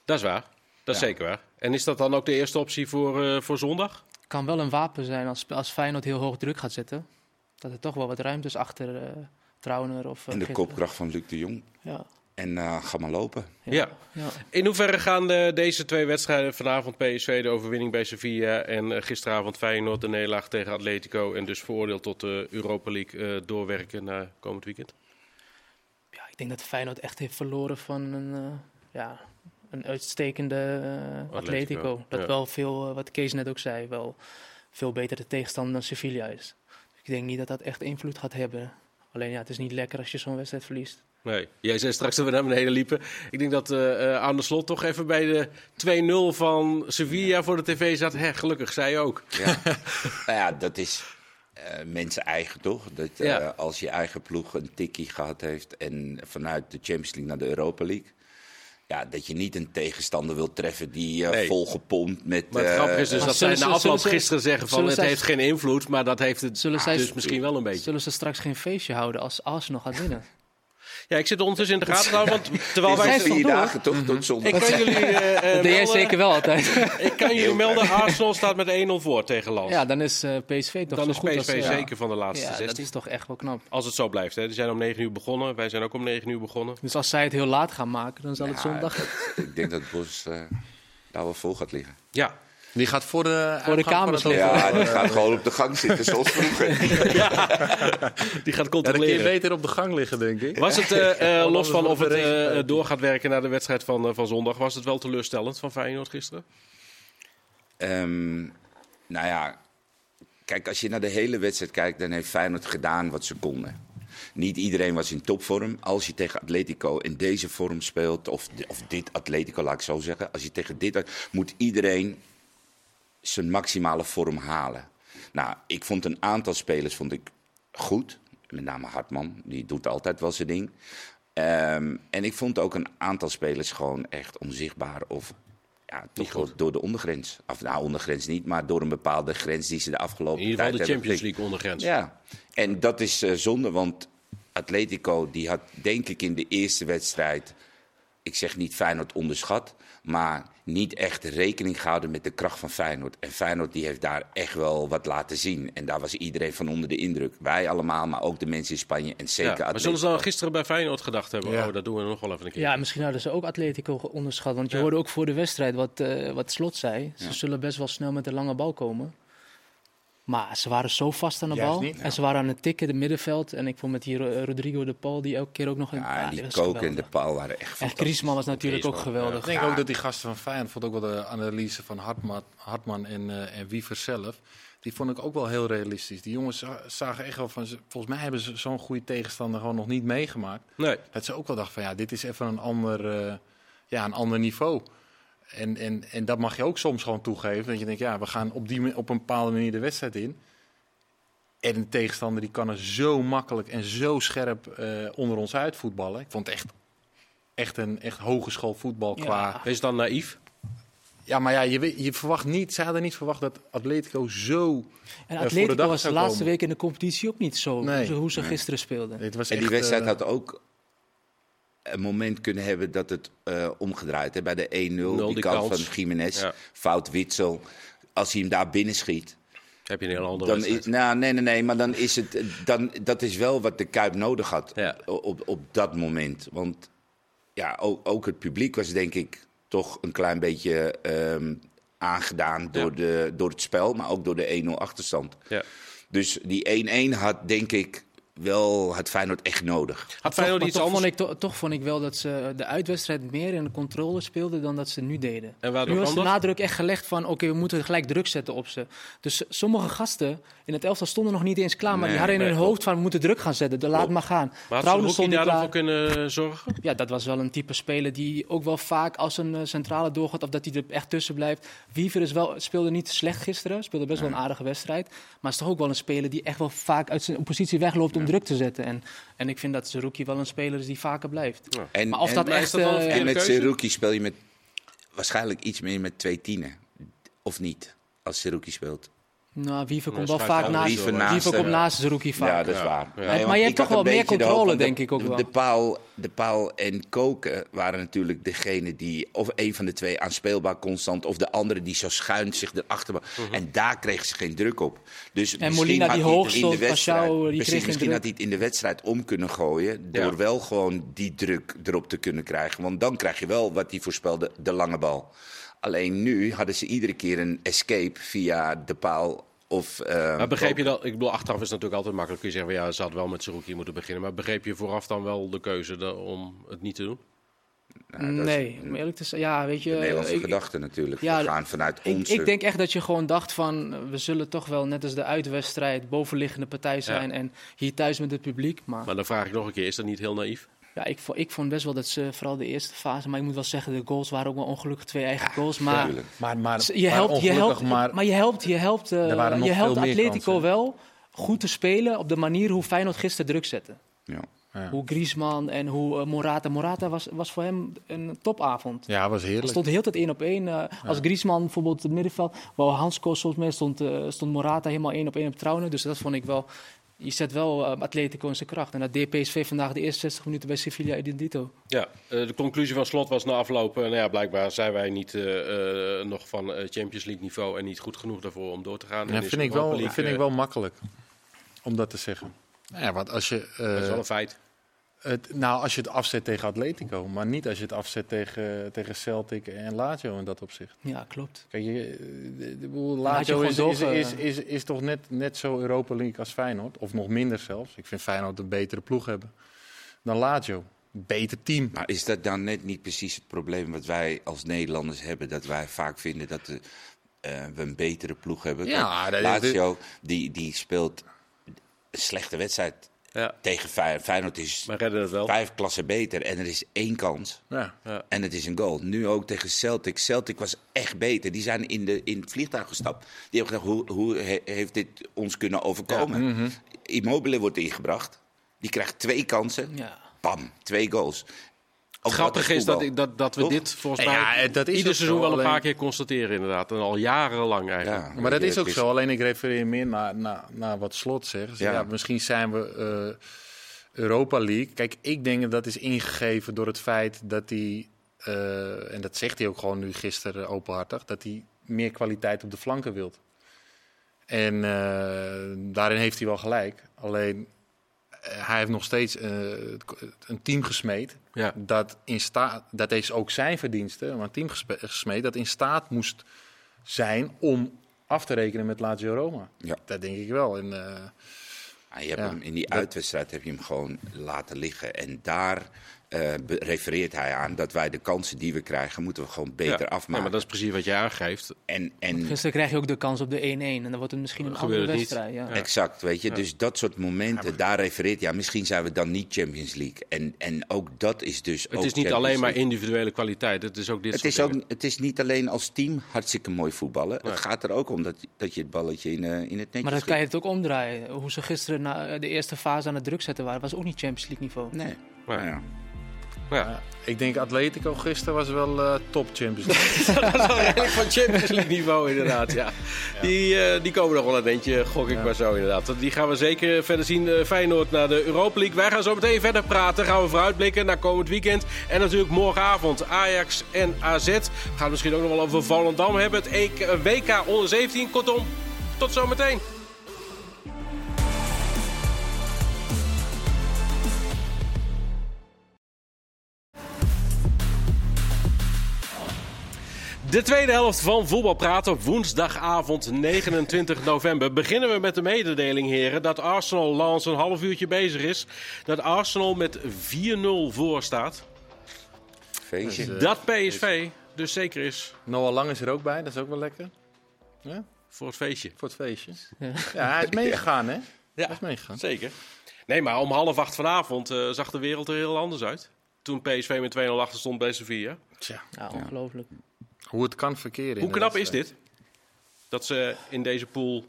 dat is waar. Dat is Ja. zeker waar. En is dat dan ook de eerste optie voor, eh, voor zondag? Kan wel een wapen zijn als, als Feyenoord heel hoog druk gaat zetten. Dat er toch wel wat ruimte is achter eh Trauner of... eh, en de Gisteren. kopkracht van Luc de Jong. Ja. En eh, ga maar lopen. Ja. ja. In hoeverre gaan de, deze twee wedstrijden, vanavond PSV, de overwinning bij Sevilla en eh, gisteravond Feyenoord de nederlaag tegen Atletico en dus veroordeeld tot de Europa League eh, doorwerken naar komend weekend? ja, ik denk dat Feyenoord echt heeft verloren van een, eh, ja, een uitstekende eh, Atletico. Dat ja. wel veel, eh, wat Kees net ook zei, wel veel beter de tegenstander dan Sevilla is. Ik denk niet dat dat echt invloed gaat hebben. Alleen ja, het is niet lekker als je zo'n wedstrijd verliest. Nee, jij zei straks dat we naar beneden liepen. Ik denk dat eh eh, aan de slot toch even bij de 2-0 van Sevilla voor de tv zat. Hè, gelukkig, zij ook. Ja. nou ja, dat is eh, mensen eigen toch? Dat, eh, Ja. Als je eigen ploeg een tikkie gehad heeft en vanuit de Champions League naar de Europa League. Ja, dat je niet een tegenstander wilt treffen die eh Nee. volgepompt met... Maar het eh, grappige is dus dat zij na afloop ze- gisteren zeggen van het zij- heeft geen invloed, maar dat heeft het Zullen zij- dus misschien wel een beetje. Zullen ze straks geen feestje houden als Arsenal gaat winnen? Ja, ik zit ondertussen in de gaten te houden, want terwijl wij... vier dagen toch, tot zondag. Ik kan jullie, eh, eh, Dat deed jij zeker wel altijd. ik kan jullie melden, Arsenal staat met 1-0 voor tegen Lans. ja, dan is eh, PSV toch Dan zo is PSV als... eh, zeker van de laatste Ja, dat 16. is toch echt wel knap. Als het zo blijft. Hè. Die zijn om 9 uur begonnen. Wij zijn ook om 9 uur begonnen. Dus als zij het heel laat gaan maken, dan zal het zondag... dat- ik denk dat Bos eh, daar wel vol gaat liggen. Ja, Die gaat voor de, Voor de liggen. hotel. Ja, die gaat gewoon op de gang zitten, zoals vroeger. die gaat Ja, dan kun je controleren. beter op de gang liggen, denk ik. Was het, eh, eh, los van of het eh, uit. door gaat werken naar de wedstrijd van, van zondag, was het wel teleurstellend van Feyenoord gisteren? Ehm, nou ja, kijk, als je naar de hele wedstrijd kijkt, dan heeft Feyenoord gedaan wat ze konden. Niet iedereen was in topvorm. Als je tegen Atletico in deze vorm speelt, of, of dit Atletico, laat ik zo zeggen. Als je tegen dit, moet iedereen zijn maximale vorm halen. Nou, ik vond een aantal spelers vond ik goed. Met name Hartman, die doet altijd wel zijn ding. Ehm, en ik vond ook een aantal spelers gewoon echt onzichtbaar of ja, toch wel door de ondergrens. Of nou, ondergrens niet, maar door een bepaalde grens die ze de afgelopen In ieder geval tijd de Champions. League ondergrens. Ja, en dat is eh, zonde, want Atletico die had denk ik in de eerste wedstrijd, ik zeg niet Feyenoord onderschat, maar niet echt rekening gehouden met de kracht van Feyenoord. En Feyenoord die heeft daar echt wel wat laten zien. En daar was iedereen van onder de indruk. Wij allemaal, maar ook de mensen in Spanje en zeker Ja, maar Atletico. zullen ze dan gisteren bij Feyenoord gedacht hebben? Ja. Oh, dat doen we nog wel even een keer. Ja, misschien hadden ze ook Atletico onderschat. Want je Ja. hoorde ook voor de wedstrijd wat, eh, wat Slot zei. Ze zullen best wel snel met de lange bal komen. Maar ze waren zo vast aan de Juist bal. niet, En ze waren aan het tikken, het middenveld. En ik vond met die Ro- Rodrigo de Paul, die elke keer ook nog een... Ja, en die koken en de paal waren echt En fantastisch. Griezmann was natuurlijk ook geweldig. Ik denk ook dat die gasten van Feyenoord, vond ook wel de analyse van Hartman, Hartman en, eh en Wiever zelf, die vond ik ook wel heel realistisch. Die jongens za- zagen echt wel van, volgens mij hebben ze zo'n goede tegenstander gewoon nog niet meegemaakt. Nee. Dat ze ook wel dachten van, ja, dit is even een ander, eh, ja, een ander niveau. En, en, en dat mag je ook soms gewoon toegeven. Dat je denkt, ja, we gaan op, die, op een bepaalde manier de wedstrijd in. En de tegenstander die kan er zo makkelijk en zo scherp eh, onder ons uit voetballen. Ik vond het echt, echt een echt hogeschool voetbal Ja. qua... Is het dan naïef? Ja, maar ja, je, je verwacht niet, ze hadden niet verwacht dat Atletico zo... En voor de Atletico dag was de laatste komen. week in de competitie ook niet zo. Nee. zo hoe ze gisteren speelden. Het was En die wedstrijd eh, had ook een moment kunnen hebben dat het eh, omgedraaid. Hè? Bij de 1-0, die, die kant kans. van Jiménez, Ja. fout Witsel. Als hij hem daar binnen schiet, Heb je een hele andere dan is, nou, nee, nee, nee, maar dan is het, dan, dat is wel wat de Kuip nodig had Ja. op, op, dat moment. Want ja, ook, ook het publiek was denk ik toch een klein beetje ehm, aangedaan door, Ja. de, door het spel, maar ook door de 1-0 achterstand. Ja. Dus die 1-1 had denk ik wel het Feyenoord echt nodig. Had Feyenoord toch, iets toch, anders? vond ik, to- toch vond ik wel dat ze de uitwedstrijd meer in de controle speelden dan dat ze nu deden. En nu was de nadruk echt gelegd van oké, we moeten gelijk druk zetten op ze. Dus sommige gasten in het elftal stonden nog niet eens klaar, maar die hadden in nee, hun hoofd van we moeten druk gaan zetten, dan laat Klopt. maar gaan. Maar had niet daar dan voor kunnen zorgen? Ja, dat was wel een type speler die ook wel vaak als een eh, centrale doorgaat of dat hij er echt tussen blijft. Wiever is wel, speelde niet slecht gisteren, speelde best wel een aardige wedstrijd. Maar is toch ook wel een speler die echt wel vaak uit zijn positie wegloopt om druk te zetten. En, en ik vind dat Zerouki wel een speler is die vaker blijft. En, Maar of en- dat echt... dat eh, En met? Seruki speel je met waarschijnlijk iets meer met twee tienen. Of niet, als Seruki speelt. Nou, Wiever komt wel vaak naast, Wiever komt hem. naast Zerouki vaak. Ja, dat is waar. Ja. Nee, Maar je hebt toch wel meer de controle, denk ik ook de, wel. De paal, de paal en Koken waren natuurlijk degene die, of een van de twee aanspeelbaar constant, of de andere die zo schuin zich erachter. Mhm. En daar kregen ze geen druk op. Dus misschien Molina had die hij het hoog in de stond, wedstrijd- Pashao, die precies, kreeg misschien had hij het in de wedstrijd om kunnen gooien, door Ja. wel gewoon die druk erop te kunnen krijgen. Want dan krijg je wel wat hij voorspelde, de lange bal. Alleen nu hadden ze iedere keer een escape via de paal of. eh, Maar begreep je dat? Ik bedoel, achteraf is het natuurlijk altijd makkelijk. Kun je zeggen, van, ja, ze had wel met Saruki moeten beginnen. Maar begreep je vooraf dan wel de keuze om het niet te doen? Nou, nee, om eerlijk te zijn, ja, weet je... de Nederlandse ik- gedachte natuurlijk. ja, we gaan vanuit Ik, onze... ik denk echt dat je gewoon dacht van, we zullen toch wel net als de uitwedstrijd bovenliggende partij zijn en hier thuis met het publiek. Maar, Maar dan vraag ik nog een keer, is dat niet heel naïef? Ja, ik, vo- ik vond best wel dat ze, vooral de eerste fase, maar ik moet wel zeggen, de goals waren ook wel ongelukkig twee eigen goals. Maar. Maar, maar, je helpt, je helpt, maar, maar je helpt, je helpt, eh, je helpt Atletico wel goed te spelen op de manier hoe Feyenoord gisteren druk zette. Ja. Ja. Hoe Griezmann en hoe eh, Morata. Morata was, was voor hem een topavond. Ja, was Hij heerlijk. stond de hele tijd één op één. eh, Als Griezmann bijvoorbeeld het middenveld, wou Hansko soms mee, stond, eh, stond Morata helemaal één op één op trouwen. Dus dat vond ik wel. Je zet wel eh, Atletico in zijn kracht. En dat deed PSV vandaag de eerste 60 minuten bij Sevilla Identito. Ja, eh, de conclusie van Slot was na afloop... eh, nou ja, blijkbaar zijn wij niet eh, eh, nog van eh, Champions League niveau... en niet goed genoeg daarvoor om door te gaan. Ja, is vind ik, wel, League, vind ik wel makkelijk om dat te zeggen. Nou Ja, want als je, eh, Dat is wel een feit. Het, nou, als je het afzet tegen Atletico, maar niet als je het afzet tegen, tegen Celtic en Lazio in dat opzicht. Ja, klopt. Kijk, je, de, de, de boel had je Lazio is, is, is, is, is toch net, net zo Europa League als Feyenoord, of nog minder zelfs. Ik vind Feyenoord een betere ploeg hebben dan Lazio. Beter team. Maar is dat dan net niet precies het probleem wat wij als Nederlanders hebben? Dat wij vaak vinden dat de, eh, we een betere ploeg hebben. Ja, Kijk, dat is- Lazio die, die speelt een slechte wedstrijd Ja, tegen Fey- Feyenoord. is maar redden het wel. vijf klassen beter en er is één kans. Ja. En het is een goal. Nu ook tegen Celtic. Celtic was echt beter. Die zijn in, de, in het vliegtuig gestapt. Die hebben gedacht, hoe, hoe he- heeft dit ons kunnen overkomen? Immobile wordt ingebracht. Die krijgt twee kansen. Ja. Bam, twee goals. Ook Het grappige wat is dat, ik, dat, dat we Toch? dit volgens Ja, mij dat is ieder seizoen zo, wel een paar keer constateren inderdaad. En al jarenlang eigenlijk. Ja, Maar dat is ook zo. Alleen ik refereer meer naar, naar, naar wat Slot zegt. Ja. Ja. misschien zijn we eh, Europa League. Kijk, ik denk dat dat is ingegeven door het feit dat hij... eh, en dat zegt hij ook gewoon nu gisteren openhartig... dat hij meer kwaliteit op de flanken wilt. En eh, daarin heeft hij wel gelijk. Alleen, hij heeft nog steeds eh, een team gesmeed... Ja. dat in staat, dat is ook zijn verdienste, maar een team gesmeed dat in staat moest zijn om af te rekenen met Lazio Roma. Ja. Dat denk ik wel. En, eh, Ah, je hebt Ja. hem, in die uitwedstrijd heb je hem gewoon laten liggen. En daar eh, be- refereert hij aan dat wij de kansen die we krijgen, moeten we gewoon beter Ja. Ja, afmaken. maar dat is precies wat je aangeeft. En, en Gisteren krijg je ook de kans op de 1-1. En dan wordt het misschien een andere wedstrijd. Ja. Ja. Exact, weet je. Dus dat soort momenten, daar refereert hij aan. Misschien zijn we dan niet Champions League. En, en ook dat is dus Het ook is niet Champions alleen maar individuele kwaliteit. Het is ook dit Het soort is, ook, dingen. het is niet alleen als team hartstikke mooi voetballen. Het gaat er ook om dat, dat je het balletje in, eh, in het netje Maar dan schiet. kan je het ook omdraaien. Hoe ze gisteren na de eerste fase aan het druk zetten waren, was ook niet Champions League niveau. Nee. Ja. Nou ja. Ja. ik denk Atletico gisteren was wel eh, top Champions League. dat is wel eigenlijk van Champions League niveau inderdaad. Ja. Die, eh, die komen nog wel een eentje, gok ik maar zo inderdaad. Die gaan we zeker verder zien. eh, Feyenoord naar de Europa League. Wij gaan zo meteen verder praten. Gaan we vooruitblikken naar komend weekend. En natuurlijk morgenavond Ajax en AZ. We gaan het misschien ook nog wel over Volendam hebben. Het EK, WK onder 17. Kortom, tot zometeen. De tweede helft van Voetbal Praten op woensdagavond 29 november. Beginnen we met de mededeling, heren, dat Arsenal Lans een half uurtje bezig is. Dat Arsenal met 4-0 voor staat. Feestje. Dus, eh, Dat PSV dus zeker is Noah Lang is er ook bij, dat is ook wel lekker. Ja, voor het feestje. voor het feestje. Ja. Ja, hij is meegegaan, hè? Ja, Hij is meegegaan. zeker. Nee, maar om half acht vanavond eh, zag de wereld er heel anders uit. Toen PSV met 2-0 achter stond bij Sevilla. Tja, Ja, ongelooflijk. Hoe het kan verkeren. in Hoe knap is dit? Dat ze in deze pool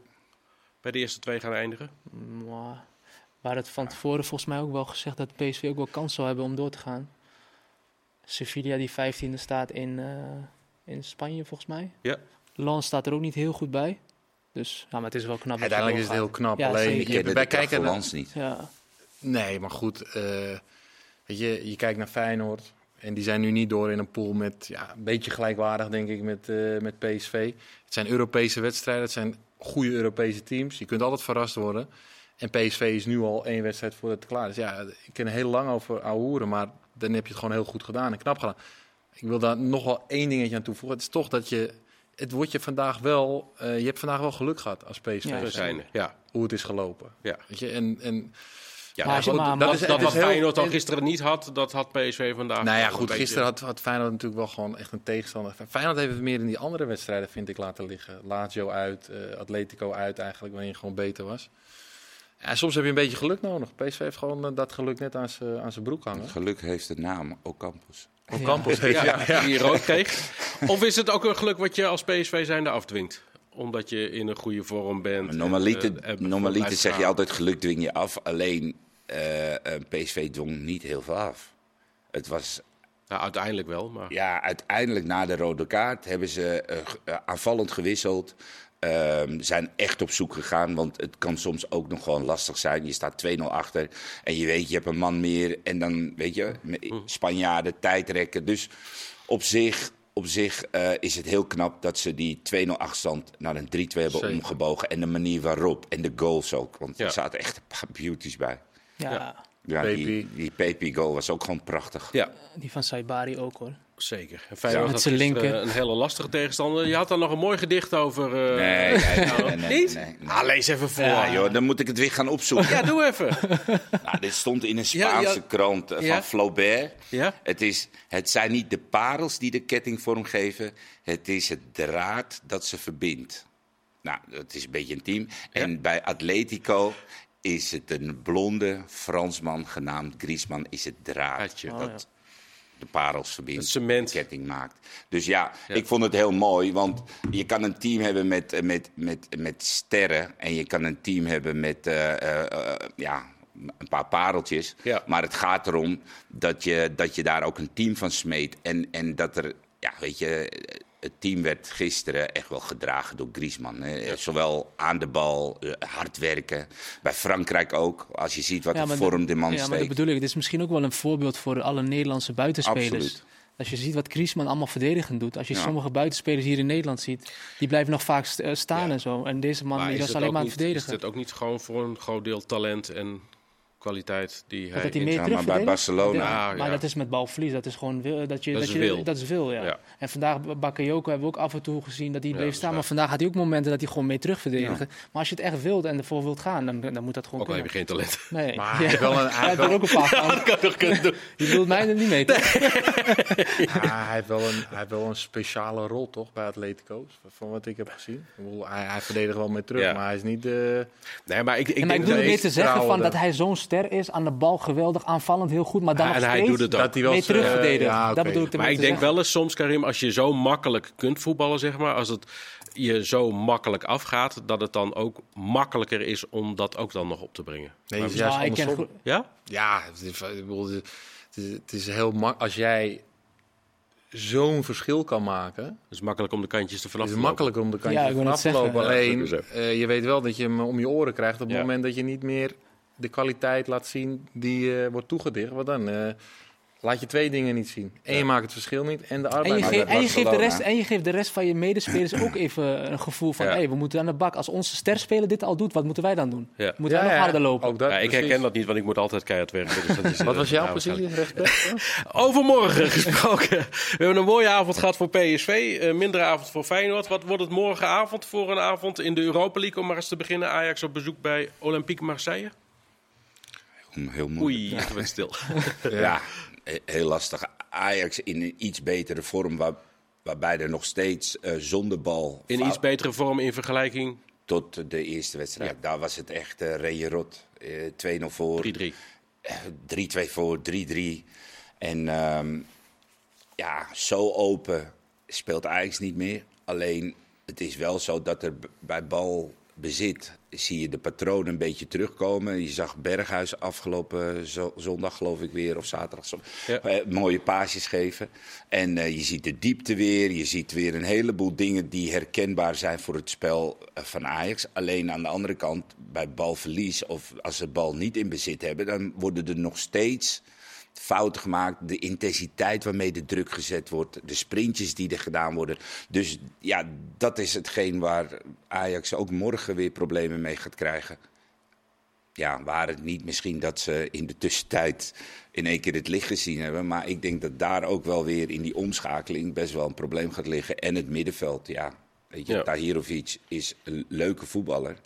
bij de eerste twee gaan eindigen. Maar hadden het van tevoren volgens mij ook wel gezegd dat PSV ook wel kans zou hebben om door te gaan. Sevilla die 15e staat in, eh, in Spanje volgens mij. Ja. Lens staat er ook niet heel goed bij. Dus ja, maar het is wel knap. je Uiteindelijk is het heel knap. Ja, Alleen, je, de kracht kijken Lans niet. Ja, Nee, maar goed. eh, weet je, je kijkt naar Feyenoord. En die zijn nu niet door in een pool met ja, een beetje gelijkwaardig, denk ik, met, eh, met PSV. Het zijn Europese wedstrijden. Het zijn goede Europese teams. Je kunt altijd verrast worden. En PSV is nu al één wedstrijd voordat het klaar is. Ja, ik kan er heel lang over ahoeren, maar dan heb je het gewoon heel goed gedaan en knap gedaan. Ik wil daar nog wel één dingetje aan toevoegen. Het is toch dat je... Het wordt je vandaag wel... eh, je hebt vandaag wel geluk gehad als PSV. Ja, zijn. Ja. Hoe het is gelopen. Ja. Weet je, en... en Ja, Maar je goed, maar- dat is- dat het wat heel- Feyenoord dan het- gisteren niet had, dat had PSV vandaag. Nou ja, goed. Gisteren had, had Feyenoord natuurlijk wel gewoon echt een tegenstander. Feyenoord heeft het meer in die andere wedstrijden, vind ik, laten liggen. Lazio uit, eh, Atletico uit eigenlijk, waarin je gewoon beter was. Ja, soms heb je een beetje geluk nodig. PSV heeft gewoon eh, dat geluk net aan zijn aan zijn broek hangen. Geluk heeft de naam Ocampos. Op Campos heeft, Ja, ja. die rood kreeg. Of is het ook een geluk wat je als PSV zijnde afdwingt? Omdat je in een goede vorm bent. Normaliter, en, eh, zeg je altijd geluk dwing je af. Alleen PSV dwong niet heel veel af. Het was Nou, uiteindelijk wel, maar... ja, uiteindelijk na de rode kaart hebben ze eh, eh, aanvallend gewisseld. Ehm, zijn echt op zoek gegaan, want het kan soms ook nog gewoon lastig zijn. Je staat 2-0 achter en je weet, je hebt een man meer. En dan, weet je, met Spanjaarden, tijdrekken. Dus op zich, op zich eh, is het heel knap dat ze die 2-0 achterstand naar een 3-2 hebben Zeker. omgebogen. En de manier waarop, en de goals ook. Want Ja. er zaten echt een paar beauties bij. Ja, Ja. Ja, die, die Pepi goal was ook gewoon prachtig. Ja, die van Saibari ook hoor. zeker. En Feyenoord Met had zijn linker. een hele lastige tegenstander. Je had dan nog een mooi gedicht over... eh, Nee, nee, nee, nee, Niet? nee, nee. Ah, lees even voor. Ja, Ja, joh, dan moet ik het weer gaan opzoeken. doe even. Nou, dit stond in een Ja, Spaanse ja. krant eh, van Ja. Flaubert. Ja? Het, is, het zijn niet de parels die de ketting vormgeven. Het is het draad dat ze verbindt. Nou, dat is een beetje intiem. En bij Atletico is het een blonde Fransman genaamd Griezmann. Is het draad Hartje. Oh, dat de parels verbindt. Cement. de ketting maakt. Dus ja, ik vond het heel mooi. Want je kan een team hebben met, met, met, met sterren. En je kan een team hebben met eh, eh, eh, ja, een paar pareltjes. Ja. Maar het gaat erom dat je, dat je daar ook een team van smeet. En, en dat er, ja, weet je, het team werd gisteren echt wel gedragen door Griezmann. Hè. Zowel aan de bal, eh, hard werken. Bij Frankrijk ook. Als je ziet wat Ja, een maar vorm de man Ja, maar dat steekt. bedoel ik. Het is misschien ook wel een voorbeeld voor alle Nederlandse buitenspelers. Absoluut. Als je ziet wat Griezmann allemaal verdedigend doet. Als je Ja. sommige buitenspelers hier in Nederland ziet. Die blijven nog vaak st- eh, staan Ja. en zo. En deze man Maar die is was alleen maar aan het verdedigen. Is het ook niet gewoon voor een groot deel talent en kwaliteit die hij... dat hij in- meer Ja, maar terug bij? Barcelona- Ja, Ah, maar ja. dat is met balverlies. Dat is gewoon wil, dat je, Dat dat is je, wil. Dat is wil, ja. Ja. En vandaag, Bakayoko hebben we ook af en toe gezien dat hij Ja, bleef staan. waar. Maar vandaag had hij ook momenten dat hij gewoon mee terug verdedigde. Maar als je het echt wilt en ervoor wilt gaan, dan, dan moet dat gewoon Ook al heb je geen talent. Nee. Maar hij heeft wel een, hij heeft er wel, ook een paar van. Dat kan toch kunnen doen. Je bedoelt mij er niet mee, toch? ja, hij heeft wel een, hij heeft wel een speciale rol, toch, bij Atletico, van wat ik heb gezien. Hij, hij verdedigt wel mee terug, Ja. maar hij is niet de... Nee, maar ik, ik En maar ik denk bedoel dat... meer meest te zeggen van dat hij zo'n ster is, aan de bal geweldig, aanvallend heel goed, maar dan Ja, nog en hij doet het ook. Dat hij wel mee zijn- terug verdedigen. ja, Dat bedoel ik Maar ik te denk zeggen. wel eens soms, Karim, als je zo makkelijk kunt voetballen, zeg maar, als het je zo makkelijk afgaat, dat het dan ook makkelijker is om dat ook dan nog op te bringen. Nee, Maar- is Ja, ik ken andersom. goed- Ja? Ja, het is, is, is heel makkelijk. Als jij zo'n verschil kan maken, Het is makkelijk om de kantjes te vanaf is het lopen. makkelijker om de Ja, kantje ik wou vanaf net te lopen. Ja, Alleen, is eh, je weet wel dat je hem om je oren krijgt op het Ja. moment dat je niet meer de kwaliteit laat zien die eh, wordt toegedicht. Want dan eh, laat je twee dingen niet zien. En je maakt het verschil niet en de En je, arbeid. Geeft, en, je geeft de rest, en je geeft de rest van je medespelers ook even een gevoel van... Ja. hey, we moeten aan de bak. Als onze sterspeler dit al doet, wat moeten wij dan doen? Ja. Moeten wij nog harder lopen? Ook dat, Ja, ik precies. herken dat niet, want ik moet altijd keihard werken. Dus dat is, Wat eh, was jouw ja, positie? Rechtsback? Overmorgen gesproken. We hebben een mooie avond gehad voor PSV. Een mindere avond voor Feyenoord. Wat wordt het morgenavond voor een avond in de Europa League? Om maar eens te beginnen. Ajax op bezoek bij Olympique Marseille. Heel moeilijk. Oei, werd stil. Ja, he- heel lastig. Ajax in een iets betere vorm, waar, waarbij er nog steeds eh, zonder bal In fout- iets betere vorm in vergelijking. tot de eerste wedstrijd. Daar was het echt uh. Eh 2-0 voor, 3-3. eh, 3-2 voor, 3-3. En ehm, ja, zo open speelt Ajax niet meer. Alleen, het is wel zo dat er bij balbezit zie je de patronen een beetje terugkomen. Je zag Berghuis afgelopen zo- zondag, geloof ik weer, of zaterdag, Ja. eh, mooie paasjes geven. En eh, je ziet de diepte weer. Je ziet weer een heleboel dingen die herkenbaar zijn voor het spel eh, van Ajax. Alleen aan de andere kant, bij balverlies of als ze de bal niet in bezit hebben, dan worden er nog steeds fouten gemaakt. De intensiteit waarmee de druk gezet wordt. De sprintjes die er gedaan worden. Dus ja, dat is hetgeen waar Ajax ook morgen weer problemen mee gaat krijgen. Ja, waar het niet misschien dat ze in de tussentijd in één keer het licht gezien hebben. Maar ik denk dat daar ook wel weer in die omschakeling best wel een probleem gaat liggen. En het middenveld, ja. Weet je, Ja. Tahirovic is een leuke voetballer.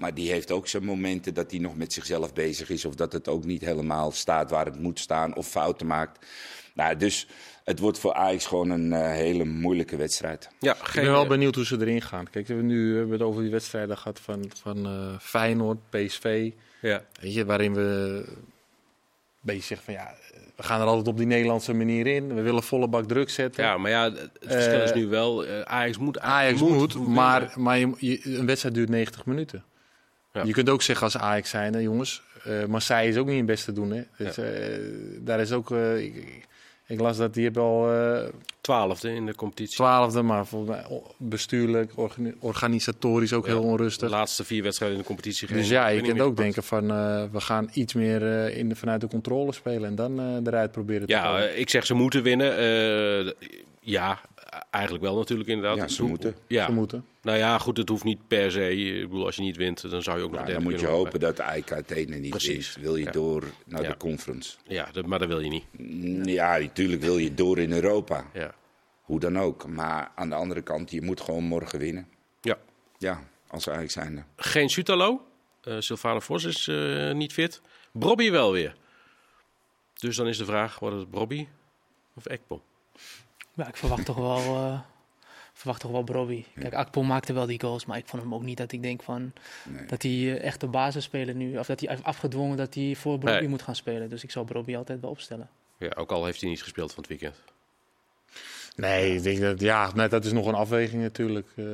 Maar die heeft ook zijn momenten dat hij nog met zichzelf bezig is. Of dat het ook niet helemaal staat waar het moet staan. Of fouten maakt. Nou, dus het wordt voor Ajax gewoon een eh, hele moeilijke wedstrijd. Ja, Ik ben wel benieuwd hoe ze erin gaan. Kijk, we hebben nu we hebben het over die wedstrijden gehad van, van eh, Feyenoord, PSV. ja. Weet je, waarin we een beetje zeggen van ja, we gaan er altijd op die Nederlandse manier in. We willen volle bak druk zetten. ja, maar ja, het verschil is Eh, nu wel. eh, Ajax moet. Ajax moet, maar, maar je, je- een wedstrijd duurt 90 minuten. Ja. Je kunt ook zeggen als Ajax zijn, hè, jongens. eh Marseille is ook niet in best te doen. Hè. Dus, eh, daar is ook. eh, ik, ik- las dat die hebben al Twaalfde in de competitie. twaalfde, maar volgens mij bestuurlijk, organi- organisatorisch ook Ja. heel De onrustig. laatste vier wedstrijden in de competitie. Dus ja, je kunt ook denken van we gaan iets meer in de, vanuit de controle spelen en dan eruit proberen te Ja, komen. ik zeg ze moeten winnen. Ja, eigenlijk wel natuurlijk inderdaad. Ja, ze moeten. Ja, Ze moeten. nou ja, goed, het hoeft niet per se. Ik bedoel, als je niet wint, dan zou je ook nog derde dan moet je hopen dat de AEK Athene niet Precies. wint. Wil je Ja. door naar Ja. de conference? Ja, dat, maar dat wil je niet. Mm, Ja, natuurlijk wil je door in Europa. Ja. Hoe dan ook. Maar aan de andere kant, je moet gewoon morgen winnen. ja. Ja, als Ajax zijnde. Geen Sutalo. Eh Sylvana Vos is eh, niet fit. Brobby wel weer. Dus dan is de vraag, wordt het Brobby of Ekpom? Ja, ik verwacht toch wel, eh verwacht toch wel Brobby. Kijk, Akpom maakte wel die goals, maar ik vond hem ook niet dat ik denk van Nee. dat hij eh, echt de basis spelen nu. Of dat hij heeft afgedwongen dat hij voor Brobby Nee. moet gaan spelen. Dus ik zal Brobby altijd wel opstellen. Ja, ook al heeft hij niet gespeeld van het weekend. Nee, ik denk dat, ja, nee, dat is nog een afweging natuurlijk. eh.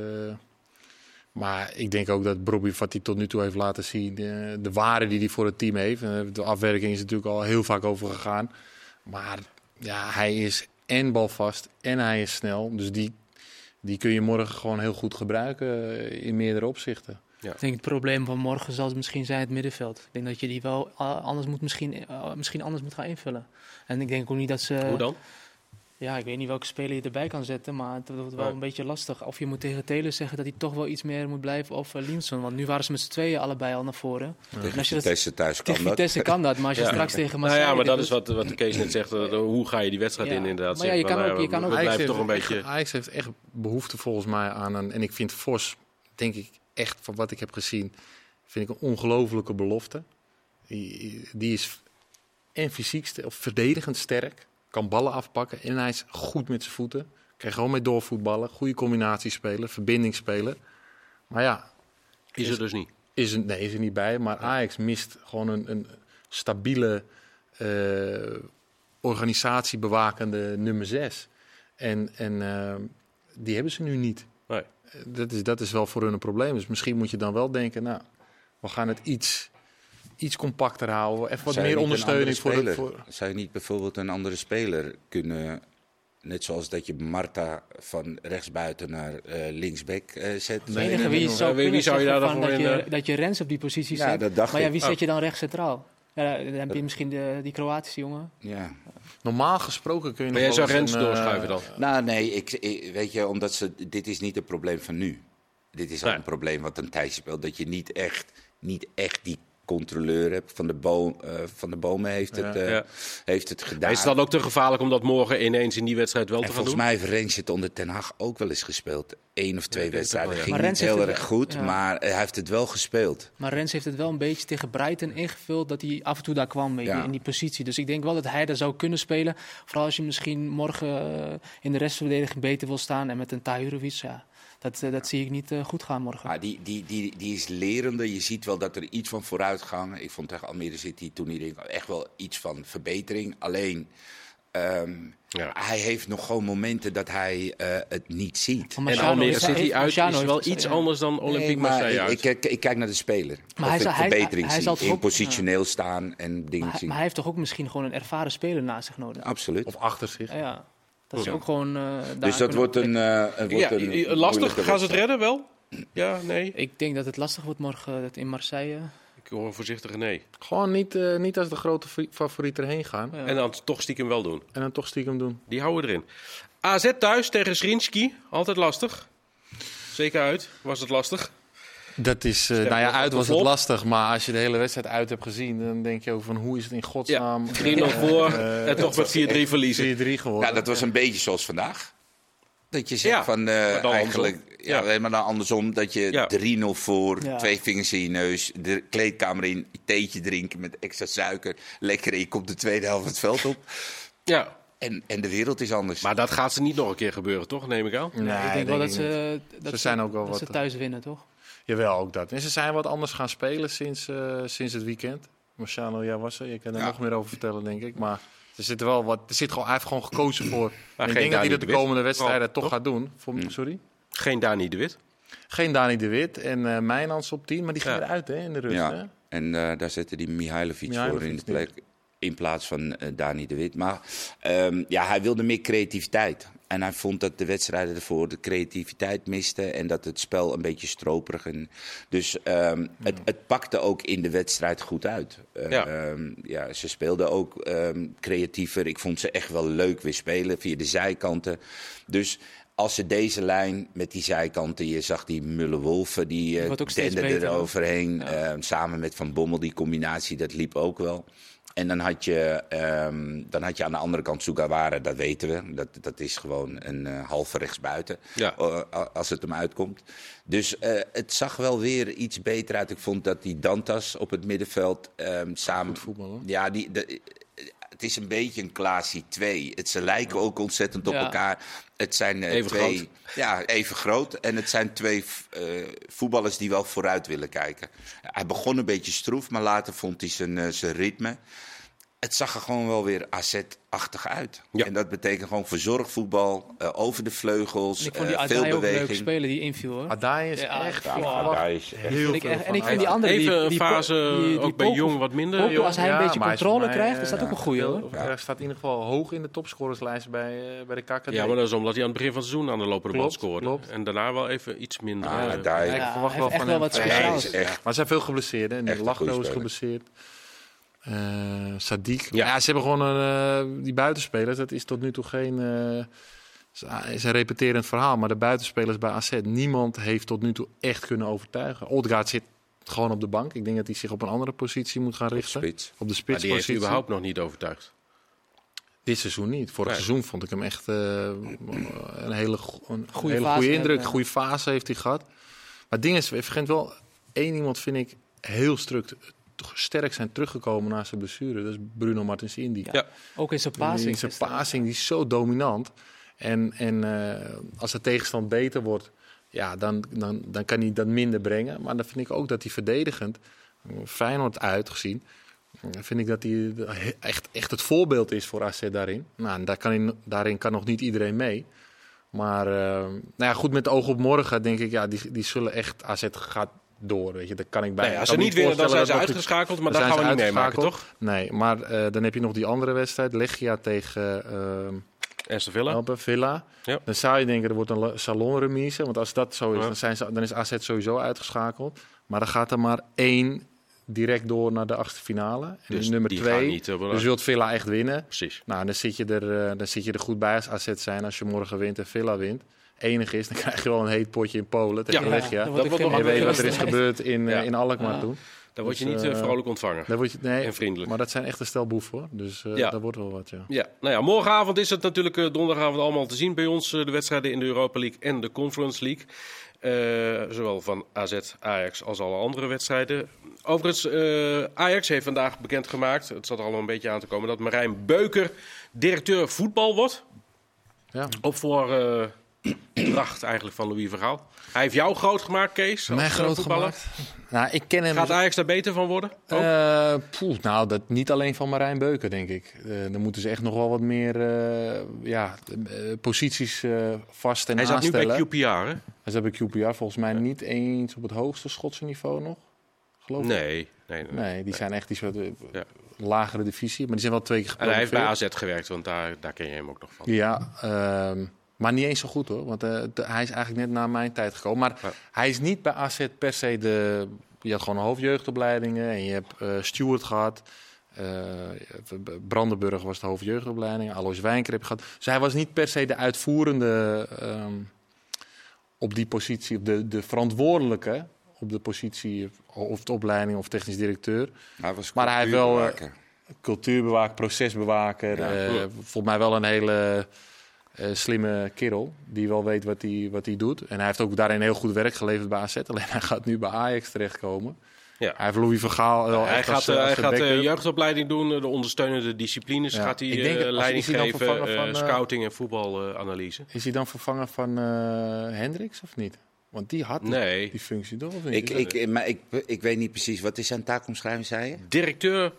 maar ik denk ook dat Bobby, wat hij tot nu toe heeft laten zien, de, de waarde die hij voor het team heeft. De afwerking is natuurlijk al heel vaak over gegaan. Maar ja, hij is en balvast en hij is snel. Dus die, die kun je morgen gewoon heel goed gebruiken eh, in meerdere opzichten. Ik denk het probleem van morgen zal misschien zijn het middenveld. Ik denk dat je die wel anders moet misschien, eh, misschien anders moet gaan invullen. En ik denk ook niet dat ze. Hoe dan? Ja, ik weet niet welke speler je erbij kan zetten, maar het wordt wel een beetje lastig. Of je moet tegen Taylor zeggen dat hij toch wel iets meer moet blijven of uh. Want nu waren ze met z'n tweeën allebei al naar voren. Tegen als je dat- Vitesse thuis kan Tegen dat. Vitesse kan dat, maar als je Ja. straks tegen Nou Marseille... ja, maar dat dit is wat, wat de Kees net zegt. hoe ga je die wedstrijd Ja. in inderdaad? Maar ja, zeggen je kan ook- nou je kan ook- blijven heeft toch een echt- beetje... Ajax heeft echt behoefte volgens mij aan een... En ik vind Vos, denk ik echt van wat ik heb gezien, vind ik een ongelofelijke belofte. Die, die is en fysiek of verdedigend sterk, kan ballen afpakken en hij is goed met zijn voeten. Kan je gewoon mee doorvoetballen, goede combinatie spelen, verbinding spelen. Maar ja, Is er dus niet. is er, nee, is er niet bij. Maar Ajax mist gewoon een, een stabiele eh, organisatiebewakende nummer 6. En, en eh, die hebben ze nu niet. Nee. Eh, Dat is, dat is wel voor hun een probleem. Dus misschien moet je dan wel denken, nou, we gaan het iets, iets compacter houden. Even wat Zou meer ondersteuning voor, de, speler- voor... Zou je niet bijvoorbeeld een andere speler kunnen... Net zoals dat je Marta van rechtsbuiten naar eh, linksback eh, zet. Het enige wie nee, zou Wie- zou je daar dan dat, voor je, in, eh? dat je Rens op die positie Ja, zet. dat dacht maar ja, wie Oh. zet je dan rechts centraal? Ja, dan heb je misschien de, die Kroatische jongen. Ja. Normaal gesproken kun je Maar jij zou Rens een, eh, doorschuiven dan? Nou, nee, ik, ik- weet je, omdat ze, dit is niet het probleem van nu. Dit is al Nee. een probleem wat een tijdje speelt. Dat je niet echt, niet echt die controleur hebt. Van de, boom, eh, van de bomen heeft het, eh, Ja. heeft het gedaan. Maar is het dan ook te gevaarlijk om dat morgen ineens in die wedstrijd wel en te gaan volgens doen? mij heeft Rens het onder Ten Hag ook wel eens gespeeld. Eén of twee wedstrijden. wel. Ging niet heel erg goed, ja. maar hij heeft het wel gespeeld. Maar Rens heeft het wel een beetje tegen Brighton ingevuld dat hij af en toe daar kwam je, Ja. in die positie. Dus ik denk wel dat hij daar zou kunnen spelen. Vooral als je misschien morgen eh, in de restverdediging beter wil staan en met een Tajurovic. Ja, dat, eh, dat zie ik niet eh, goed gaan morgen. Maar die, die, die, die is lerende. Je ziet wel dat er iets van vooruitgang. Ik vond tegen Almere City toen hij echt wel iets van verbetering. Alleen, ehm, Ja. hij heeft nog gewoon momenten dat hij eh, het niet ziet. Maar En Almere City uit Marciano is wel iets ja. anders dan Olympique Nee, maar Marseille ik, uit. ik, ik kijk naar de speler. Maar of hij ik hij- verbetering hij- hij toch In positioneel staan en dingen Maar, zien. maar hij heeft toch ook misschien gewoon een ervaren speler naast zich nodig. Absoluut. Of achter zich. Ja, ja. Dat is ook gewoon. eh, Dus dat wordt een, eh, het wordt Ja, een lastig. moeilijke Gaan ze het redden wel? Ja, nee. Ik denk dat het lastig wordt morgen dat in Marseille. Ik hoor een voorzichtige nee. Gewoon niet, eh, niet als de grote fa- favoriet erheen gaan. Ja. En dan toch stiekem wel doen. En dan toch stiekem doen. Die houden erin. AZ thuis tegen Srinski. Altijd lastig. Zeker uit was het lastig. Dat is, eh, nou ja, uit was het lastig. Maar als je de hele wedstrijd uit hebt gezien, dan denk je ook van hoe is het in godsnaam... 3-0 voor eh, en toch met 4-3 verliezen. 4-3 geworden. Ja, dat was een beetje zoals vandaag. Dat je zegt Ja, van eh, eigenlijk, ja, Ja. maar dan andersom, dat je Ja. 3-0 voor, Ja. twee vingers in je neus, de kleedkamer in, theetje drinken met extra suiker, lekker je komt de tweede helft het veld op. Ja, En, en de wereld is anders. maar dat gaat ze niet nog een keer gebeuren, toch? Neem ik aan. Nee, ik denk wel dat ik ze, dat Ze zijn ook wel dat wat, ze eh, thuis winnen, toch? Jawel, ook dat. En ze zijn wat anders gaan spelen sinds, eh, sinds het weekend. Marciano, jij was er. Je kan er Ja. nog meer over vertellen, denk ik. Maar er zit wel wat. Er zit gewoon, hij heeft gewoon gekozen voor. En ik denk dat hij dat de komende wedstrijden Oh, toch toch? gaat doen. Voor, Hm. Sorry? Geen Dani de Wit. Geen Dani de Wit en eh Mijnans op 10, maar die ging Ja. eruit hè, in de rust. Ja. Hè? En eh, daar zette die Mihailovic, voor in de plek. In plaats van Dani de Wit. Maar ehm, ja, hij wilde meer creativiteit. En hij vond dat de wedstrijden ervoor de creativiteit misten. En dat het spel een beetje stroperig. En dus ehm, het, het pakte ook in de wedstrijd goed uit. Eh, Ja. ehm, ja, ze speelden ook ehm, creatiever. Ik vond ze echt wel leuk weer spelen via de zijkanten. Dus als ze deze lijn met die zijkanten, je zag die Mulle Wolfen, die uh, denden eroverheen. samen met Van Bommel, die combinatie, dat liep ook wel. En dan had je, ehm, dan had je aan de andere kant Sugawara, dat weten we. Dat, dat is gewoon een eh, halve rechtsbuiten, Ja. eh, als het hem uitkomt. Dus eh, het zag wel weer iets beter uit. Ik vond dat die Dantas op het middenveld ehm, samen... voetbal, hoor. Ja, die, de- het is een beetje een Klaasie 2. Het, ze lijken ook ontzettend op Ja. elkaar. Het zijn eh, Even twee, groot. Ja, even groot. En het zijn twee eh, voetballers die wel vooruit willen kijken. Hij begon een beetje stroef, maar later vond hij zijn, eh, zijn ritme. Het zag er gewoon wel weer AZ-achtig uit. Ja. En dat betekent gewoon verzorgvoetbal, eh, over de vleugels, Ik vond die eh, veel Adai ook een leuke beweging. speler die inviel hoor. Adai is Ja, echt... ja, daar is echt- heel veel en ik vind die andere Even die, fase, die- die ook bij Jong wat minder. Poku, als hij een beetje controle mij, krijgt, is dat eh, ook een goeie hoor. Hij staat in ieder geval hoog in de topscorerslijst bij, eh, bij de KKD. Ja, maar dat is omdat hij aan het begin van het seizoen aan de lopende band Klopt, scoorde. klopt. En daarna wel even iets minder. Ah, Ja, ik verwacht hij wel van echt wel hem Maar er zijn veel geblesseerden. En Lachno is geblesseerd. Eh Sadiq. Ja. Ja. ze hebben gewoon een, eh, die buitenspelers. Dat is tot nu toe geen... eh, is- een repeterend verhaal. Maar de buitenspelers bij AZ, niemand heeft tot nu toe echt kunnen overtuigen. Odegaard zit gewoon op de bank. Ik denk dat hij zich op een andere positie moet gaan richten. spits. Op de maar die heeft überhaupt nog niet overtuigd. Dit seizoen niet. Vorig Nee. seizoen vond ik hem echt eh, een hele, go- een hele fase goede indruk. ja. Goede fase heeft hij gehad. Maar het ding is, vergeet wel, één iemand vind ik heel sterk zijn teruggekomen na zijn blessure. Dat is Bruno Martins Indy. Ja. Ja. Ook in zijn In passing. zijn passing, die is zo dominant. En, en eh, als de tegenstand beter wordt, ja, dan, dan, dan kan hij dat minder brengen. Maar dan vind ik ook dat hij verdedigend, eh, Feyenoord uitgezien, vind ik dat hij echt, echt het voorbeeld is voor AZ daarin. Nou, daar kan hij, daarin kan nog niet iedereen mee. Maar eh, nou ja, goed, met oog op morgen denk ik, ja, die, die zullen echt, AZ gaat door. Weet je, daar kan ik bij. Nee, ik als ze niet winnen, dan zijn ze dat uitgeschakeld. Maar dan dat gaan we niet meemaken, uitgeschakeld. toch? Nee, maar eh, dan heb je nog die andere wedstrijd, Legia tegen eh Aston Villa. Villa. Ja. Dan zou je denken, er wordt een salonremise. Want als dat zo is, Ja. dan, zijn ze, dan is AZ sowieso uitgeschakeld. Maar dan gaat er maar één direct door naar de achtste finale. En Dus nummer die twee, niet, eh, dus wilt Villa echt winnen. Precies. Nou, dan zit, je er, dan zit je er goed bij als AZ zijn als je morgen wint en Villa wint. Enig is, dan krijg je wel een heet potje in Polen tegen Ja, Legia. wordt Dat je weet wat er is gebeurd in, eh, Ja. in Alkmaar Ja. toen. Dan word je Dus, niet eh, eh, vrolijk ontvangen. Daar word je, nee, En vriendelijk. Maar dat zijn echt een stel boeven hoor. Dus eh Ja. dat wordt wel wat, ja. Ja, nou ja, morgenavond is het natuurlijk donderdagavond allemaal te zien bij ons. de wedstrijden in de Europa League en de Conference League. Eh, zowel van AZ, Ajax als alle andere wedstrijden. Overigens, eh, Ajax heeft vandaag bekendgemaakt, het zat er al een beetje aan te komen, dat Marijn Beuker directeur voetbal wordt. ja. Op voor dracht eigenlijk van Louis Vergaal. Hij heeft jou groot gemaakt, Kees. als, Mij eh, groot voetballer. gemaakt. Nou, ik ken hem Gaat Ajax daar beter van worden? Eh, poeh, nou, dat niet alleen van Marijn Beuker, denk ik. Eh, dan moeten ze echt nog wel wat meer ja, posities vast en Hij zat nu bij QPR, hè? Hij zat bij QPR volgens mij niet eens op het hoogste Schotse niveau nog. Geloof ik. Nee, nee, nee. Nee, die zijn echt die soort eh, Ja. lagere divisie. Maar die zijn wel twee keer En hij heeft bij gepromoveerd. AZ gewerkt, want daar, daar ken je hem ook nog van. Ja, ehm, maar niet eens zo goed hoor. Want eh, hij is eigenlijk net na mijn tijd gekomen. Maar Ja. hij is niet bij AZ per se de... Je had gewoon hoofdjeugdopleidingen en je hebt eh Stuart gehad. Eh, Brandenburg was de hoofdjeugdopleiding. Alois Wijnker heb je gehad. Dus hij was niet per se de uitvoerende ehm, op die positie. De, de verantwoordelijke op de positie of de opleiding of technisch directeur. Hij was Maar hij wel, cultuurbewaker. Procesbewaker. Ja. volgens mij wel een hele eh, slimme kerel. Die wel weet wat hij, wat hij doet. En hij heeft ook daarin heel goed werk geleverd bij AZ. Alleen hij gaat nu bij Ajax terechtkomen. Ja. Hij heeft Louis van Gaal wel hij gaat, als, eh, eh, als hij de gaat eh, backup. jeugdopleiding doen, eh, de ondersteunende disciplines Ja. gaat hij Ik denk eh, leiding is hij dan geven, eh, van, eh, scouting en voetbalanalyse. Is hij dan vervangen van eh Hendricks of niet? Want die had die, nee, die functie toch? Ik, ik, maar ik, ik weet niet precies, wat is zijn taakomschrijving, zei je? directeur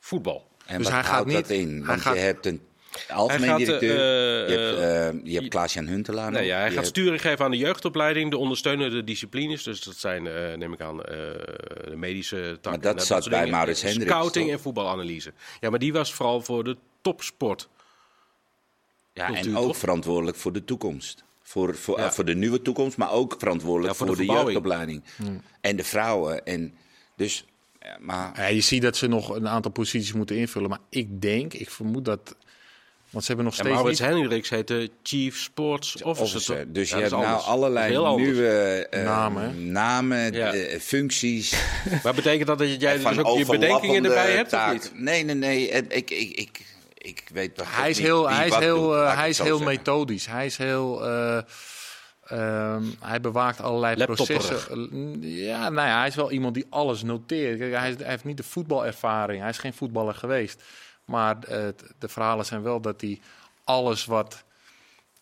voetbal. En Dus wat hij gaat houdt niet- dat in? hij Want gaat- je hebt een Algemeen Hij gaat, directeur. eh, je hebt, eh, eh, je hebt Klaas-Jan Huntelaar. Nee, ja, hij Je gaat hebt- sturing geven aan de jeugdopleiding, de ondersteunende disciplines. Dus dat zijn, eh, neem ik aan, eh, de medische tak. Maar dat en zat bij. Maurits Hendricks, Scouting toch? en voetbalanalyse. Ja, maar die was vooral voor de topsport. Ja, en ook toch? verantwoordelijk voor de toekomst. Voor, voor, Ja. eh, voor de nieuwe toekomst, maar ook verantwoordelijk Ja, voor voor, de jeugdopleiding. En de vrouwen. En dus, ja, maar Ja, je ziet dat ze nog een aantal posities moeten invullen. Maar ik denk, ik vermoed dat... Want ze hebben nog En steeds Maurits niet... Hendricks heet de Chief Sports Officer. officer. Dus Ja, je hebt nou allerlei nieuwe eh, Namen. namen Ja. eh, functies. Maar betekent dat dat jij dus ook je bedenkingen erbij hebt of taken. niet? Nee, nee, nee. Ik, ik, ik, ik weet toch Hij is niet heel, hij is heel, doet, eh, hij is heel methodisch. Hij is heel... eh, ehm, hij bewaakt allerlei processen. Ja, nou ja, hij is wel iemand die alles noteert. Kijk, hij, is- hij heeft niet de voetbalervaring. Hij is geen voetballer geweest. Maar eh, de verhalen zijn wel dat hij alles wat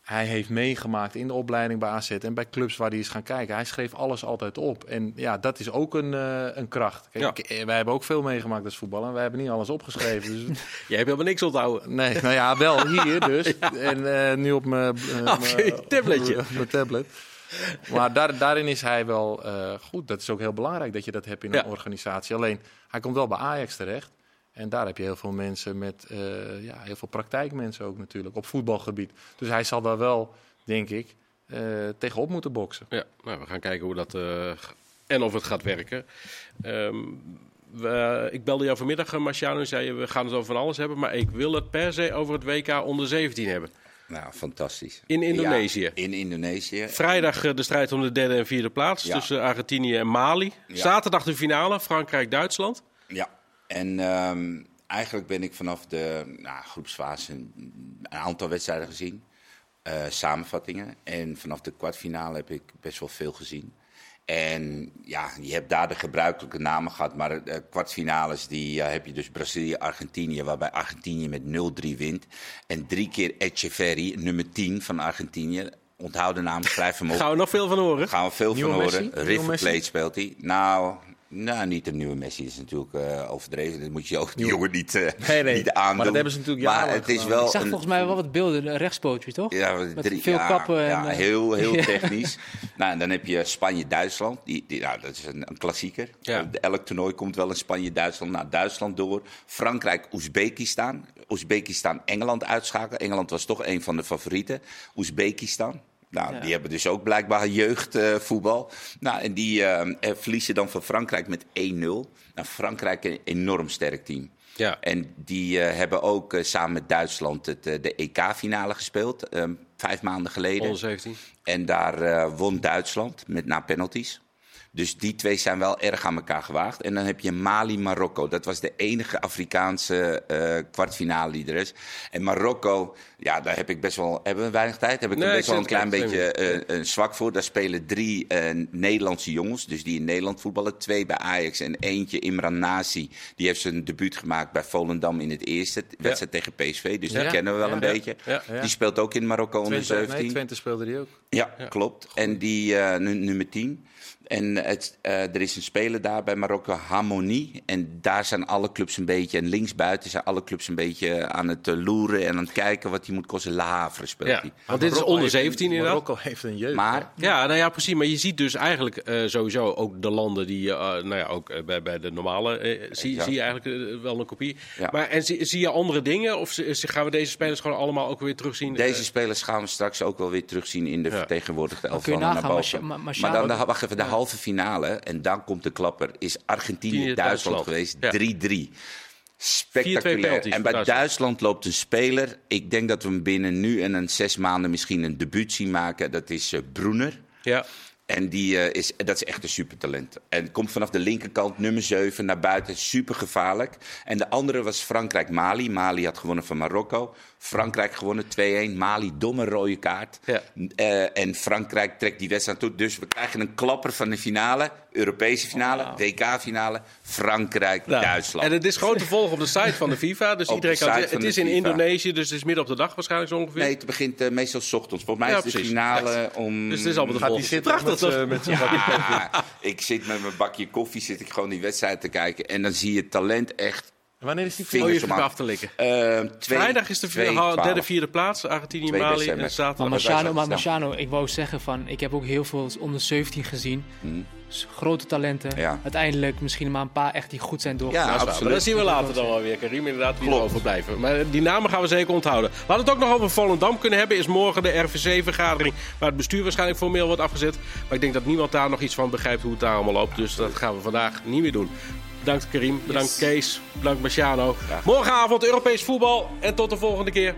hij heeft meegemaakt in de opleiding bij AZ en bij clubs waar hij is gaan kijken. Hij schreef alles altijd op. En ja, dat is ook een, eh, een kracht. Kijk, Ja. eh, wij hebben ook veel meegemaakt als voetballer. Wij hebben niet alles opgeschreven. Dus Jij hebt helemaal niks onthouden. Nee, nou ja, wel hier dus. En nu op mijn tabletje. mijn tablet. Maar daar, daarin is hij wel goed. Dat is ook heel belangrijk dat je dat hebt in Ja. een organisatie. Alleen, hij komt wel bij Ajax terecht. En daar heb je heel veel mensen met, eh, ja, heel veel praktijkmensen ook natuurlijk, op voetbalgebied. Dus hij zal daar wel, denk ik, eh, tegenop moeten boksen. Ja, nou, we gaan kijken hoe dat eh, g- en of het gaat werken. Ehm, we- ik belde jou vanmiddag, Marciano, en zei je, we gaan het over van alles hebben, maar ik wil het per se over het WK onder 17 hebben. Nou, fantastisch. In Indonesië. Ja, in Indonesië. Vrijdag de strijd om de derde en vierde plaats Ja. tussen Argentinië en Mali. Ja. Zaterdag de finale, Frankrijk-Duitsland. Ja, en ehm, eigenlijk ben ik vanaf de nou, groepsfase een, een aantal wedstrijden gezien. eh, samenvattingen. En vanaf de kwartfinale heb ik best wel veel gezien. En ja, je hebt daar de gebruikelijke namen gehad. Maar de kwartfinales die, eh, heb je dus Brazilië-Argentinië. Waarbij Argentinië met 0-3 wint. En drie keer Echeverri, nummer 10 van Argentinië. Onthoud de naam, schrijf hem op. Gaan we nog veel van horen. Gaan we veel Nieuwe van Messi? horen. River? Plate speelt hij. Nou, nou, niet de nieuwe Messi. Is natuurlijk eh, overdreven. Dat moet je ook die jongen niet, eh Nee, nee. niet aandoen. Maar dat hebben ze natuurlijk Maar het is wel Ik zag een- volgens mij wel wat beelden, een rechtspootje toch? ja, Met drie, veel ja, kappen en, ja, eh, heel, heel technisch. Nou, en dan heb je Spanje-Duitsland. Die, die, nou, dat is een, een klassieker. Ja. Elk toernooi komt wel in Spanje-Duitsland. Nou, Duitsland door. Frankrijk-Oezbekistan. Oezbekistan-Engeland uitschakelen. Engeland was toch een van de favorieten. Oezbekistan. Nou, Ja. die hebben dus ook blijkbaar jeugdvoetbal. nou, en die eh, eh, verliezen dan van Frankrijk met 1-0. Nou, Frankrijk een enorm sterk team. Ja. En die eh, hebben ook samen met Duitsland het, de EK-finale gespeeld. eh, vijf maanden geleden. Onder 17. En daar won Duitsland met na penalties. Dus die twee zijn wel erg aan elkaar gewaagd. En dan heb je Mali-Marokko. Dat was de enige Afrikaanse eh, kwartfinale die er is. En Marokko, ja, daar heb ik best wel... Hebben we weinig tijd? Heb ik Nee, er ik best wel een klein beetje een zwak voor. Daar spelen drie eh, Nederlandse jongens. Dus die in Nederland voetballen. Twee bij Ajax en eentje Imran Nasi. Die heeft zijn debuut gemaakt bij Volendam in het eerste. Wedstrijd tegen PSV. Dus die Ja. kennen we wel Ja. een beetje. Die speelt ook in Marokko onder Twente, 17. nee, Twente speelde die ook. Ja, klopt. En die nu- nummer 10. En het, eh, er is een speler daar bij Marokko, Harmonie. En daar zijn alle clubs een beetje, en linksbuiten zijn alle clubs een beetje aan het eh, loeren en aan het kijken wat die moet kosten. Le Havre speelt Ja, hij. want dit is onder heeft een- 17 inderdaad. Marokko heeft een jeugd. Maar Ja, nou ja, precies. Maar je ziet dus eigenlijk eh, sowieso ook de landen die, eh, nou ja, ook bij, bij de normale, zie, zie je eigenlijk wel een kopie. Ja. Maar en zie, zie je andere dingen? Of gaan we deze spelers gewoon allemaal ook weer terugzien? deze spelers gaan we straks ook wel weer terugzien in de Ja. vertegenwoordigde kun je elftallen naar nagaan, boven. Marcia- Ma- Maar Marciano- dan de, wacht even, de halve finale, en dan komt de klapper, is Argentinië-Duitsland Duitsland. geweest. Ja. 3-3. 4-2 Spectaculair. En bij Duitsland. Duitsland loopt een speler. Ik denk dat we hem binnen nu en een zes maanden misschien een debuut zien maken. Dat is eh, Broener. ja. En die, eh, is, dat is echt een supertalent. En komt vanaf de linkerkant, nummer 7, naar buiten. Super gevaarlijk. En de andere was Frankrijk-Mali. Mali had gewonnen van Marokko. Frankrijk gewonnen 2-1. Mali, domme rode kaart. Ja. Eh, en Frankrijk trekt die wedstrijd toe. Dus we krijgen een klapper van de finale. Europese finale, WK-finale. Frankrijk-Duitsland. En het is gewoon te volgen op de site van de FIFA. Dus Op iedereen de kan het. Het is in FIFA. Indonesië, dus het is midden op de dag waarschijnlijk zo ongeveer. Nee, het begint eh, meestal 's ochtends. Volgens mij Ja, is de precies. finale om... Dus het is allemaal te volgen. Prachtig met, z'n- met zijn Ja, ik zit met mijn bakje koffie, zit ik gewoon die wedstrijd te kijken. En dan zie je talent echt Wanneer is die Vingers af te likken. Eh, twee- Vrijdag is de twee, vierde, twaalf. derde, vierde plaats. Argentinië, 2 Mali december. en zaterdag. Maar Marciano, maar ik wou zeggen van, ik heb ook heel veel onder 17 gezien. S- Grote talenten. Hmm. Ja. Uiteindelijk misschien maar een paar echt die goed zijn doorgegaan. Ja, absoluut. Maar dat zien we later dan wel weer, Karim. Inderdaad, wie Klopt. er overblijven. Maar die namen gaan we zeker onthouden. Laten we het ook nog over Volendam kunnen hebben. Is morgen de RVC-vergadering waar het bestuur waarschijnlijk formeel wordt afgezet. Maar ik denk dat niemand daar nog iets van begrijpt hoe het daar allemaal loopt. Dus dat gaan we vandaag niet meer doen. Bedankt Karim, bedankt Kees, bedankt Marciano. Morgenavond Europees voetbal en tot de volgende keer.